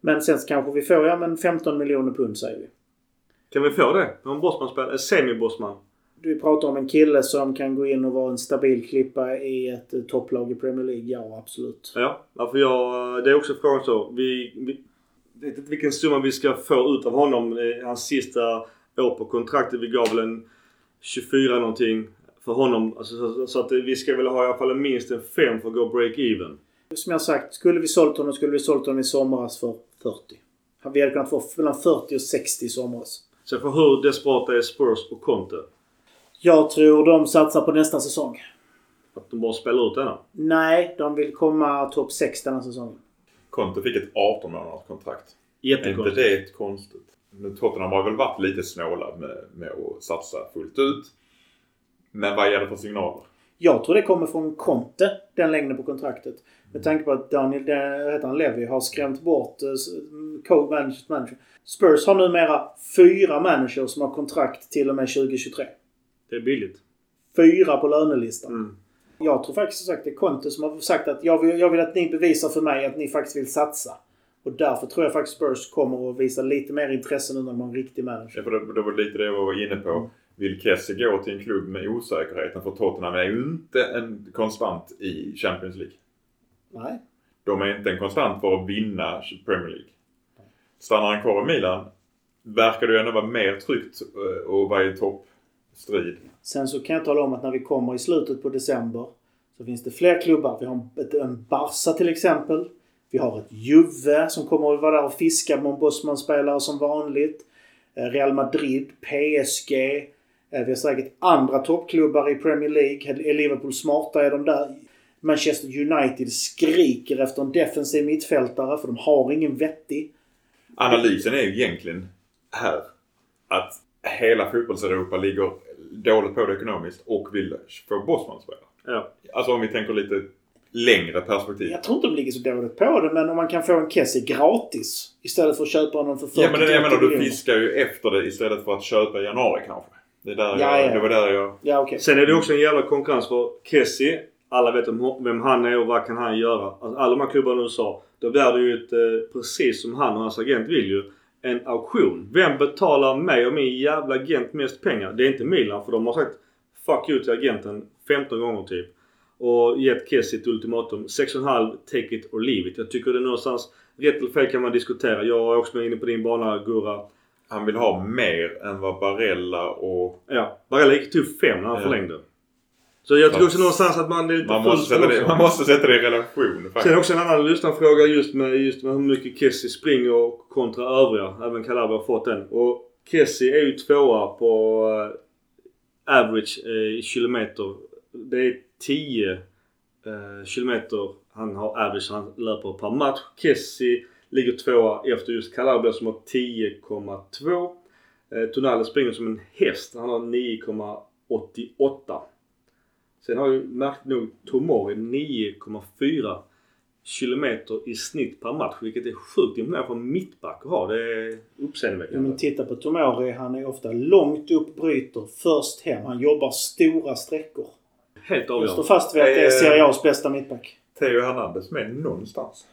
Men sen så kanske vi får ja men 15 miljoner pund säger vi. Kan vi få det? En bossman En semi-bossman? Du pratar om en kille som kan gå in och vara en stabil klippa i ett eh, topplag i Premier League. Ja absolut. Ja. för jag, det är också frågan så. Vi, vi vet inte vilken summa vi ska få ut av honom. eh, Hans sista år på kontraktet. Vi gav väl en 24 någonting för honom. Alltså, så, så att vi ska väl ha i alla fall minst en 5 för att gå break-even. Som jag sagt, skulle vi sålt honom skulle vi sålt honom i somras för 40. Vi hade kunnat få mellan 40 och 60 i somras. Så för hur desperata är Spurs och Conte? Jag tror de satsar på nästa säsong. Att de bara spelar ut denna? Nej, de vill komma topp 6 den här säsongen. Conte fick ett 18 månaders kontrakt. Är inte Jättekonstigt. det konstigt? Nu Tottenham har väl varit lite snåla med, med att satsa fullt ut. Men vad ger det för signaler? Jag tror det kommer från Conte, den längden på kontraktet. Med tanke på att Daniel, heter han, Levy har skrämt bort eh, co-managers manager. Spurs har numera fyra managers som har kontrakt till och med 2023. Det är billigt. Fyra på lönelistan. Mm. Jag tror faktiskt som sagt det är Conte som har sagt att jag vill, jag vill att ni bevisar för mig att ni faktiskt vill satsa. Och därför tror jag faktiskt Spurs kommer att visa lite mer intresse nu när har en riktig manager. Ja, för det, det var lite det jag var inne på. Vill Kessie gå till en klubb med osäkerheten? För Tottenham är ju inte en konstant i Champions League. Nej. De är inte en konstant för att vinna Premier League. Stannar han kvar i Milan verkar det ju ändå vara mer tryggt eh, att vara i toppstrid. Sen så kan jag tala om att när vi kommer i slutet på december så finns det fler klubbar. Vi har en Barca till exempel. Vi har ett Juve som kommer att vara där och fiska med Bosman-spelare som vanligt. Eh, Real Madrid, PSG. Eh, Vi har säkert andra toppklubbar i Premier League. Är Liverpool smarta är de där. Manchester United skriker efter en defensiv mittfältare för de har ingen vettig. Analysen är ju egentligen här att hela fotbolls-Europa ligger dåligt på det ekonomiskt och vill få Bosman-spelare. Ja. Alltså om vi tänker lite längre perspektiv. Jag tror inte de ligger så dåligt på det men om man kan få en Kessie gratis istället för att köpa honom för 40 Ja men det, jag menar, du fiskar ju efter det istället för att köpa i januari kanske. Det, är där Ja, jag, ja. det var där jag... Ja okej. Sen är det också en jävla konkurrens för Kessie. Alla vet om vem han är och vad kan han göra. Alltså, alla de här klubbarna i USA. Då blir det ju ett, eh, precis som han och hans agent vill ju, en auktion. Vem betalar mig och min jävla agent mest pengar? Det är inte Milan för de har sagt fuck you till agenten 15 gånger typ. Och gett Kessie ett ultimatum. 6,5 take it or leave it. Jag tycker det är någonstans, rätt eller fel kan man diskutera. Jag är också inne på din bana Gurra. Han vill ha mer än vad Barella och... Ja, Barella gick typ 5 när han Ja. förlängde. Så jag tycker också någonstans att man är lite Man måste, sätta det, man måste sätta det i relation Sen faktiskt. också en annan lyssnarfråga just med, just med hur mycket Kessie springer och kontra övriga. Även Calabria har fått den. Och Kessie är ju tvåa på eh, average eh, i kilometer. Det är 10 eh, kilometer han har average han löper per match. Kessie ligger tvåa efter just Calabria som har 10,2. Eh, Tonali springer som en häst. Han har 9,88. Sen har ju märkt nog Tomori 9,4 kilometer i snitt per match. Vilket är sjukt imponerande för en mittback att ha. Det är Ja, uppseendeväckande. men titta på Tomori. Han är ofta långt upp, bryter, först hem. Han jobbar stora sträckor. Helt Jag står avgörande. fast vid att det är Eh, Serie A's bästa mittback. Theo Hernandez med någonstans.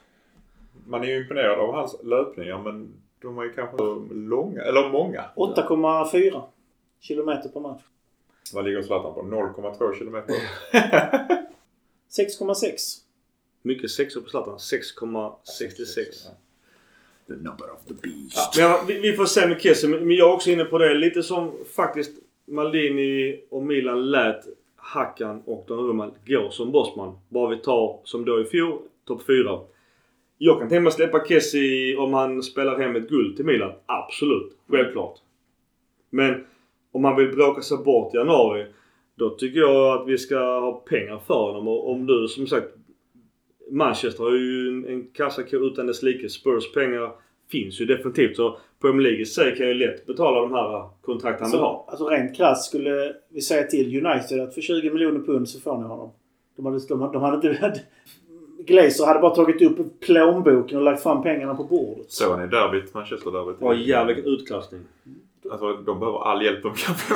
Man är ju imponerad av hans löpningar men de är ju kanske långa, eller många. 8,4 kilometer per match. Vad ligger Zlatan på? 0,2 kilometer? 6,6. Mycket sexor på Zlatan. 6,66. The number of the beast. Men ja, vi, vi får se med Kessie. Men jag är också inne på det. Lite som faktiskt Maldini och Milan lät Hackan och Donnarumma går som bossman. Bara vi tar, som då i fjol, topp 4. Jag kan tänka mig att släppa Kessie om han spelar hem ett guld till Milan. Absolut. Självklart. Men om man vill bråka sig bort i januari. Då tycker jag att vi ska ha pengar för honom. Och om du som sagt Manchester har ju en, en kassako utan dess like. Spurs pengar finns ju definitivt. Så Premier League i sig kan ju lätt betala de här kontrakten han vill ha. alltså rent krasst skulle vi säga till United att för 20 miljoner pund så får ni honom. De hade, de hade, de hade inte... Glazer hade bara tagit upp plånboken och lagt fram pengarna på bordet. Såg ni derbyt? Manchester-derbyt? Åh jävlar vilken utklassning. Alltså de behöver all hjälp de kan få.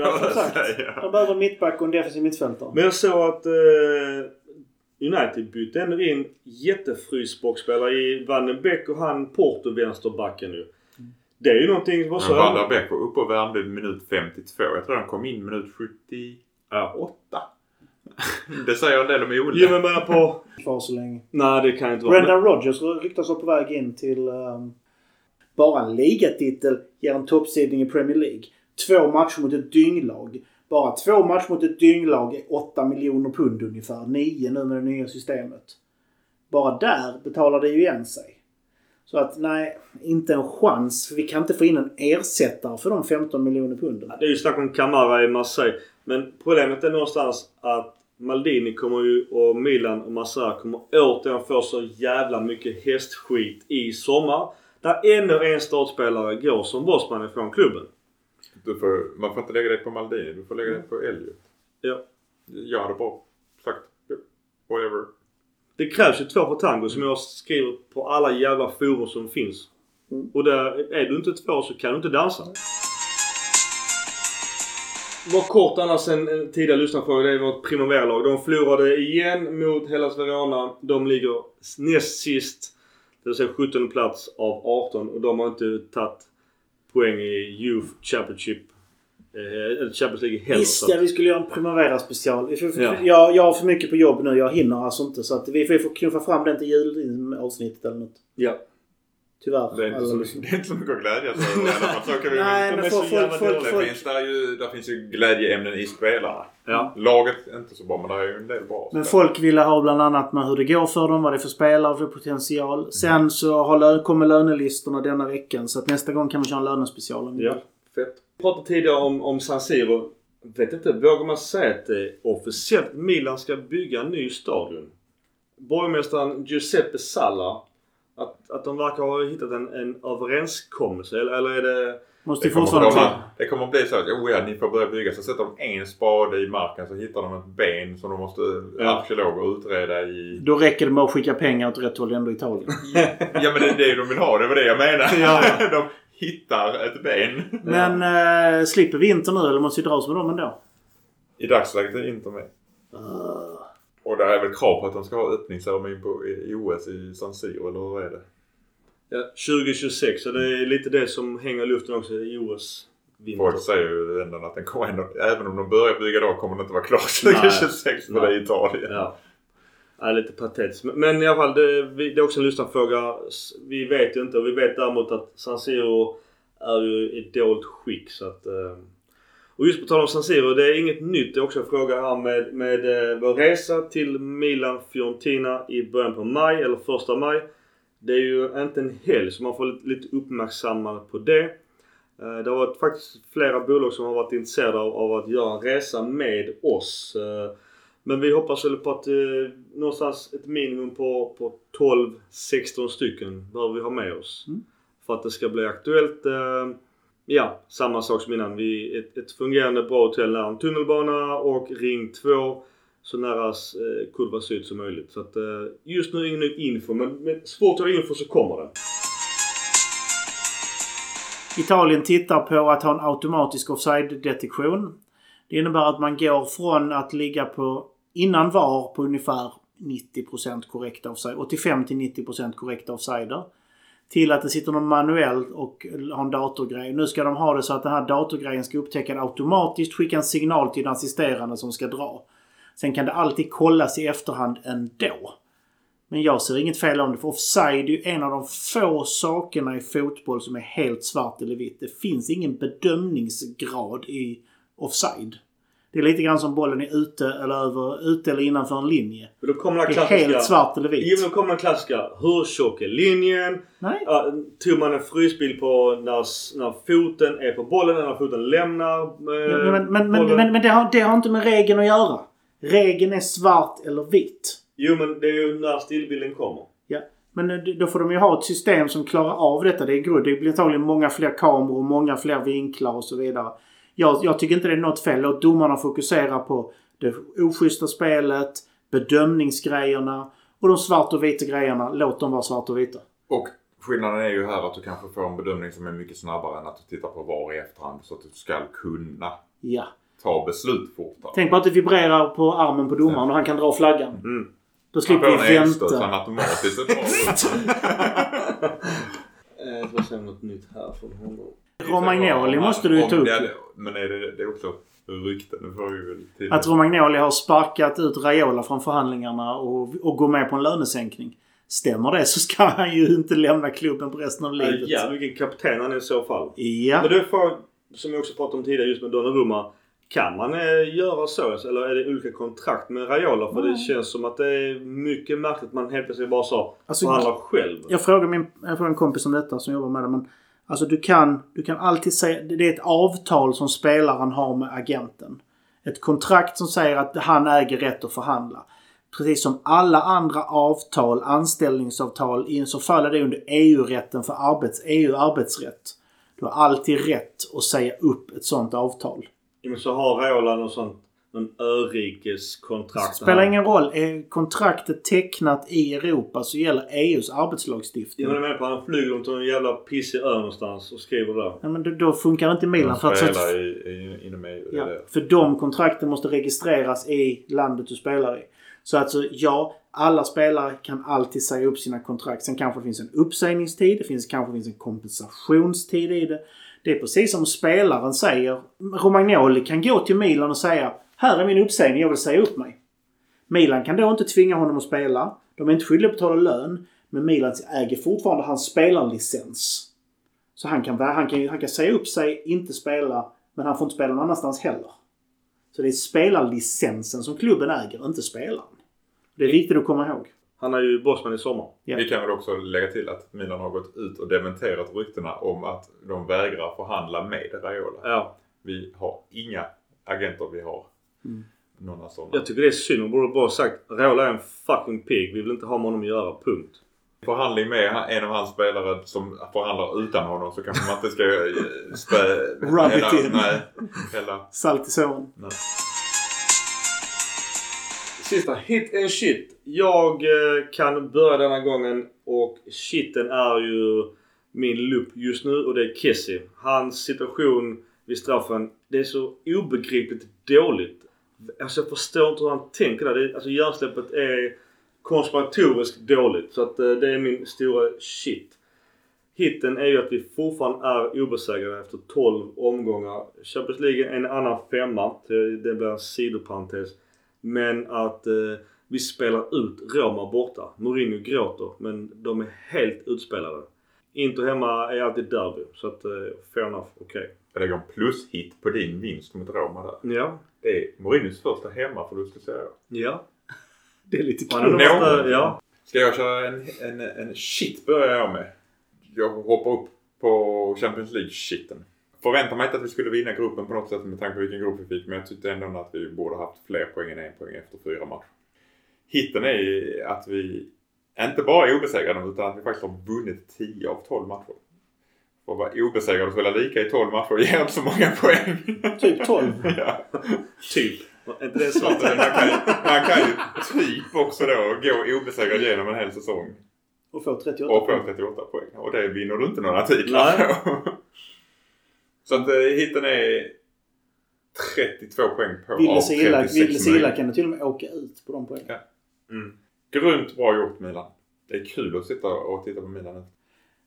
Ja, säga. De behöver en mittback och en defensiv mittfältare. Men jag såg att eh, United bytte ändå in jättefrysboxspelare i Van den Beek och han Porto-vänsterbacken nu. Det är ju någonting som var så... Men Van der Beek var uppe och värmde minut 52. Jag tror han kom in minut 78. Ja. Det säger en del om Ole. Jo men bara på... Kvar så länge. Nej det kan inte vara. Brendan Rodgers ryktas vara på väg in till... ehm, bara en ligatitel ger en toppsidning i Premier League. Två matcher mot ett dynglag. Bara två matcher mot ett dynglag är 8 miljoner pund ungefär. 9 nu med det nya systemet. Bara där betalar det ju igen sig. Så att nej, inte en chans. För vi kan inte få in en ersättare för de 15 miljoner punden. Det är ju snack om Camara i Marseille. Men problemet är någonstans att Maldini kommer ju och Milan och Massara kommer återigen få så jävla mycket hästskit i sommar. Där ännu en startspelare går som bossman ifrån klubben. Du får, man får inte lägga det på Maldini. Du får lägga det på Elliot. Ja. Jag hade bara sagt whatever. Det krävs ju två för tango som jag skriver på alla jävla forum som finns. Och där, är du inte två så kan du inte dansa. Var kort annars en en tidigare lyssnarfråga. Det är vårt Primavera-lag. De förlorade igen mot Hellas Verona. De ligger näst sist. Det vill säga 17 plats av 18 och de har inte tagit poäng i Youth Championship. Eh, eller Champions League heller. Visst ja, vi skulle göra en Primavera special. Vi får, Ja. jag, jag har för mycket på jobb nu. Jag hinner alltså inte. Så att vi får, vi får knuffa fram den till julavsnittet eller något. Ja. Tyvärr. Det är inte, så, det är inte så mycket att glädjas över. i alla fall. Så kan vi- Nej, de men är folk, så jävla folk, folk, dåliga. Det folk, finns, där, ju, där finns ju glädjeämnen i spelarna. Ja. Laget är inte så bra men det är ju en del bra. Men folk ville ha bland annat med hur det går för dem, vad det är för spelare, för potential. Sen så har kommer lönelistorna denna veckan. Så att nästa gång kan vi köra en lönespecial. Ja, fett. Vi pratade tidigare om, om San Siro. Vet inte, vågar man säga att det är officiellt Milan ska bygga en ny stadion? Borgmästaren Giuseppe Salla. Att, de verkar ha hittat en, en överenskommelse eller, eller är det... Måste Det kommer, komma, det kommer bli så att oh ja, ni får börja bygga. Så sätter de en spade i marken så hittar de ett ben som de måste Ja. arkeologer utreda i. Då räcker det med att skicka pengar åt rätt håll ändå Italien. Ja men det är det de vill ha. Det var det jag menade. Ja, de hittar ett ben. Men eh, slipper vi inte nu eller måste vi dra oss med dem ändå? I dagsläget är inte med. Uh, Och det är väl krav på att de ska ha öppningsceremonin i i OS i San Siro eller hur är det? Ja, 2026. Så det är lite det som hänger i luften också i OS. vinter. Folk säger ju ändå att den kommer ändå, även om de börjar bygga då kommer den inte vara klar Nej. 2026 för det är Italien. Ja. Ja, lite patetiskt. Men- i alla fall, det, det är också en lyssnarfråga. Vi vet ju inte. Och vi vet däremot att San Siro är ju i dåligt skick. Så att, eh. Och just på tal om San Siro, det är inget nytt. Det är också en fråga här med, med eh, vår resa till Milan Fiorentina i början på maj, eller första maj. Det är ju inte en helg så man får lite, uppmärksammad på det. Eh, Det har varit faktiskt flera bolag som har varit intresserade av, att göra en resa med oss. Eh, Men vi hoppas väl på att eh, någonstans ett minimum på, på 12-16 stycken behöver vi ha med oss. Mm. För att det ska bli aktuellt. Ja, samma sak som innan. Vi, ett, ett fungerande bra hotell nära en tunnelbana och ring 2 så nära eh, Kurva Syd som möjligt. Så att, eh, just nu ingen ny info men, men så fort jag har info så kommer det. Italien tittar på att ha en automatisk offside-detektion. Det innebär att man går från att ligga på innan VAR på ungefär 90% korrekta offside, 85 till 90% korrekta offsider. Till att det sitter någon manuell och har en datorgrej. Nu ska de ha det så att den här datorgrejen ska upptäcka det automatiskt, skicka en signal till den assisterande som ska dra. Sen kan det alltid kollas i efterhand ändå. Men jag ser inget fel om det. För offside är ju en av de få sakerna i fotboll som är helt svart eller vitt. Det finns ingen bedömningsgrad i offside. Det är lite grann som bollen är ute eller, över, ute eller innanför en linje. Men då kommer den Det är helt svart eller Jo, vitt. men då kommer den klassiska. Hur tjock är linjen? Nej. Ja, tog man en frysbild på när, när foten är på bollen eller när foten lämnar eh, Men, men, men, men, bollen? men, men det, har, det har inte med regeln att göra. Regeln är svart eller vitt. Jo men det är ju när stillbilden kommer. Ja. Men då får de ju ha ett system som klarar av detta. Det är grund. Det blir antagligen många fler kameror, många fler vinklar och så vidare. Jag, jag tycker inte det är något fel. Låt domarna fokusera på det oschyssta spelet, bedömningsgrejerna och de svart och vita grejerna. Låt dem vara svart och vita. Och skillnaden är ju här att du kanske får en bedömning som är mycket snabbare än att du tittar på VAR i efterhand så att du ska kunna Ja. Ta beslut fortare. Tänk på att det vibrerar på armen på domaren och han kan dra flaggan. Mm. Då slipper får vi en vänta. han automatiskt är bra. Eh, Jag ska se något nytt här från honom. Romagnoli måste du ju ta upp. det- Men är det, det är också rykten. Nu får vi väl till. Att Romagnoli har sparkat ut Raiola från förhandlingarna och, och går med på en lönesänkning. Stämmer det så ska han ju inte lämna klubben på resten av livet. Ja, vilken kapten han är i så fall. Ja. Men det är frågan, som jag också pratade om tidigare just med Donnarumma. Kan man eh, göra så? Eller är det olika kontrakt med Raiola? För det känns som att det är mycket märkligt att man helt plötsligt bara sa Alltså, förhandlar själv. Jag frågade, min, jag frågade en kompis om detta som jobbar med det. Men alltså du kan, du kan alltid säga... Det är ett avtal som spelaren har med agenten. Ett kontrakt som säger att han äger rätt att förhandla. Precis som alla andra avtal, anställningsavtal, så faller det under EU-rätten för arbets, EU-arbetsrätt. Du har alltid rätt att säga upp ett sånt avtal. Men så har Raiola någon sån någon örikeskontrakt. Spelar ingen roll. Är kontraktet tecknat i Europa så gäller EUs arbetslagstiftning. Ja men jag menar på han flyger runt en jävla pissig ö någonstans och skriver där. Ja, men då, då funkar inte Milan. De För att, så att, i, i, inom EU. ja, det. för de kontrakten måste registreras i landet du spelar i. Så alltså ja, alla spelare kan alltid säga upp sina kontrakt. Sen kanske det finns en uppsägningstid. Det finns, kanske finns en kompensationstid i det. Det är precis som spelaren säger. Romagnoli kan gå till Milan och säga Här är min uppsägning, jag vill säga upp mig. Milan kan då inte tvinga honom att spela. De är inte skyldiga att betala lön. Men Milan äger fortfarande hans spelarlicens. Så han kan, han, kan, han kan säga upp sig, inte spela, men han får inte spela någon annanstans heller. Så det är spelarlicensen som klubben äger, inte spelaren. Det är viktigt att komma ihåg. Han är ju bossman i sommar. Ja. Vi kan väl också lägga till att Milan har gått ut och dementerat ryktena om att de vägrar förhandla med Raiola. Ja. Vi har inga agenter vi har. Mm. Några sådana. Jag tycker det är synd. Man borde bara sagt Raiola är en fucking pig. Vi vill inte ha med honom att göra. Punkt. Förhandling med en av hans spelare som förhandlar utan honom så kanske man inte ska eh, spä... Rub it in. Nej. Salt i såren. Sista hit and shit. Jag eh, kan börja denna gången och shiten är ju min lupp just nu och det är Kessie. Hans situation vid straffen. Det är så obegripligt dåligt. Alltså jag förstår inte hur han tänker där. Det, alltså hjärnsläppet är konspiratoriskt dåligt. Så att eh, det är min stora shit. Hitten är ju att vi fortfarande är obesegrade efter 12 omgångar. Champions League är en annan femma. Det blir en sidoparentes. Men att eh, vi spelar ut Roma borta. Mourinho gråter men de är helt utspelade. Inter hemma är alltid derby. Så att eh, fair enough, okej. Jag lägger en plushit på din vinst mot Roma där. Ja. Det är Mourinhos första hemmaförlust i Serie A. Ja. Det är lite kul. måste, ja. Ska jag köra en, en, en shit börjar jag med. Jag hoppar upp på Champions League-shiten. Förväntar mig inte att vi skulle vinna gruppen på något sätt med tanke på vilken grupp vi fick. Men jag tyckte ändå att vi borde haft fler poäng än en poäng efter fyra matcher. Hitten är att vi inte bara är obesegrade utan att vi faktiskt har vunnit 10 av 12 matcher. För att vara obesegrad och spela lika i 12 matcher ger inte så många poäng. Typ 12. ja. Typ. Är inte det? Så att man, kan, man kan ju typ också då gå obesegrad genom en hel säsong. Och få 38 Och få poäng. 38 poäng. Och det vinner du inte några titlar Nej. på. Så att eh, hitten är 32 poäng på Vill av det sig illa, 36 vill det sig illa kan du till och med åka ut på de poängen. Ja. Grymt bra gjort Milan. Det är kul att sitta och titta på Milan.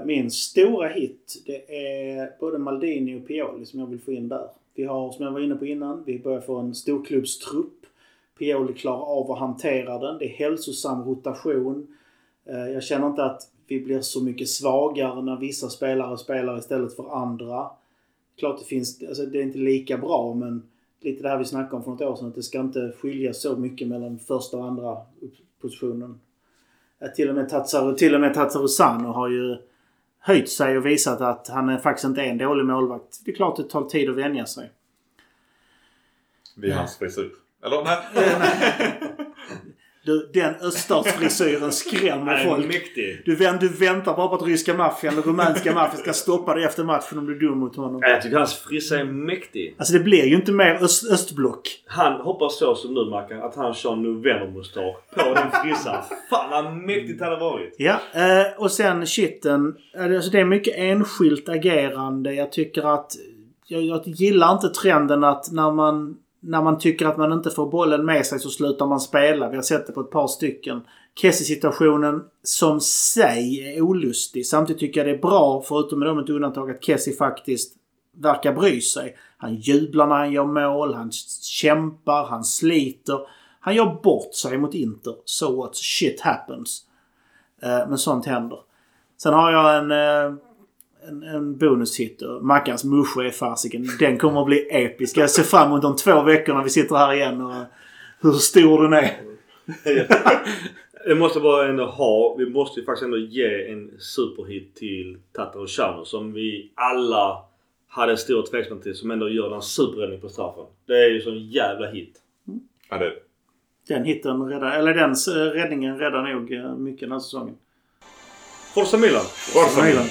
Min stora hit det är både Maldini och Pioli som jag vill få in där. Vi har, som jag var inne på innan, vi börjar få en storklubbstrupp. Pioli klarar av att hantera den. Det är hälsosam rotation. Eh, Jag känner inte att vi blir så mycket svagare när vissa spelare spelar istället för andra. Klart det finns, alltså det är inte lika bra men lite det här vi snackade om för något år sedan att det ska inte skilja så mycket mellan första och andra positionen. Till och med Tatsaru, till och med Tatsarusano har ju höjt sig och visat att han är faktiskt inte är en dålig målvakt. Det är klart det tar tid att vänja sig. Vid hans frisyr. Eller nej. Du, den öststatsfrisyren skrämmer folk. mäktig. Du, du väntar bara på att ryska maffian och rumänska maffian ska stoppa dig efter matchen om du är dum mot honom. Jag tycker hans frissa är mäktig. Alltså det blir ju inte mer öst, östblock. Han hoppas så som nu Mackan att han kör novembermustasch på den frissan. Fan vad mäktigt det hade varit. Ja, eh, och sen shitten. Alltså det är mycket enskilt agerande. Jag tycker att... Jag, jag gillar inte trenden att när man, när man tycker att man inte får bollen med sig så slutar man spela. Vi har sett det på ett par stycken. Kessie-situationen som sig är olustig. Samtidigt tycker jag det är bra, förutom med ett undantag, att Kessie faktiskt verkar bry sig. Han jublar när han gör mål, han kämpar, han sliter. Han gör bort sig mot Inter. So what? Shit happens. Eh, men sånt händer. Sen har jag en, eh, en, en bonushit. och Mackans musche är fasiken. Den kommer att bli episk. Jag ser fram emot de två veckorna vi sitter här igen och hur stor den är. Det måste bara ändå ha, vi måste ju faktiskt ändå ge en superhit till Tatar och Chano som vi alla hade stor tveksamhet till som ändå gör en superräddning på straffen. Det är ju sån jävla hit. Ja, det, Den hitten räddar, eller den räddningen räddar nog eh, mycket den här säsongen. Forza Milan! Forza Milan.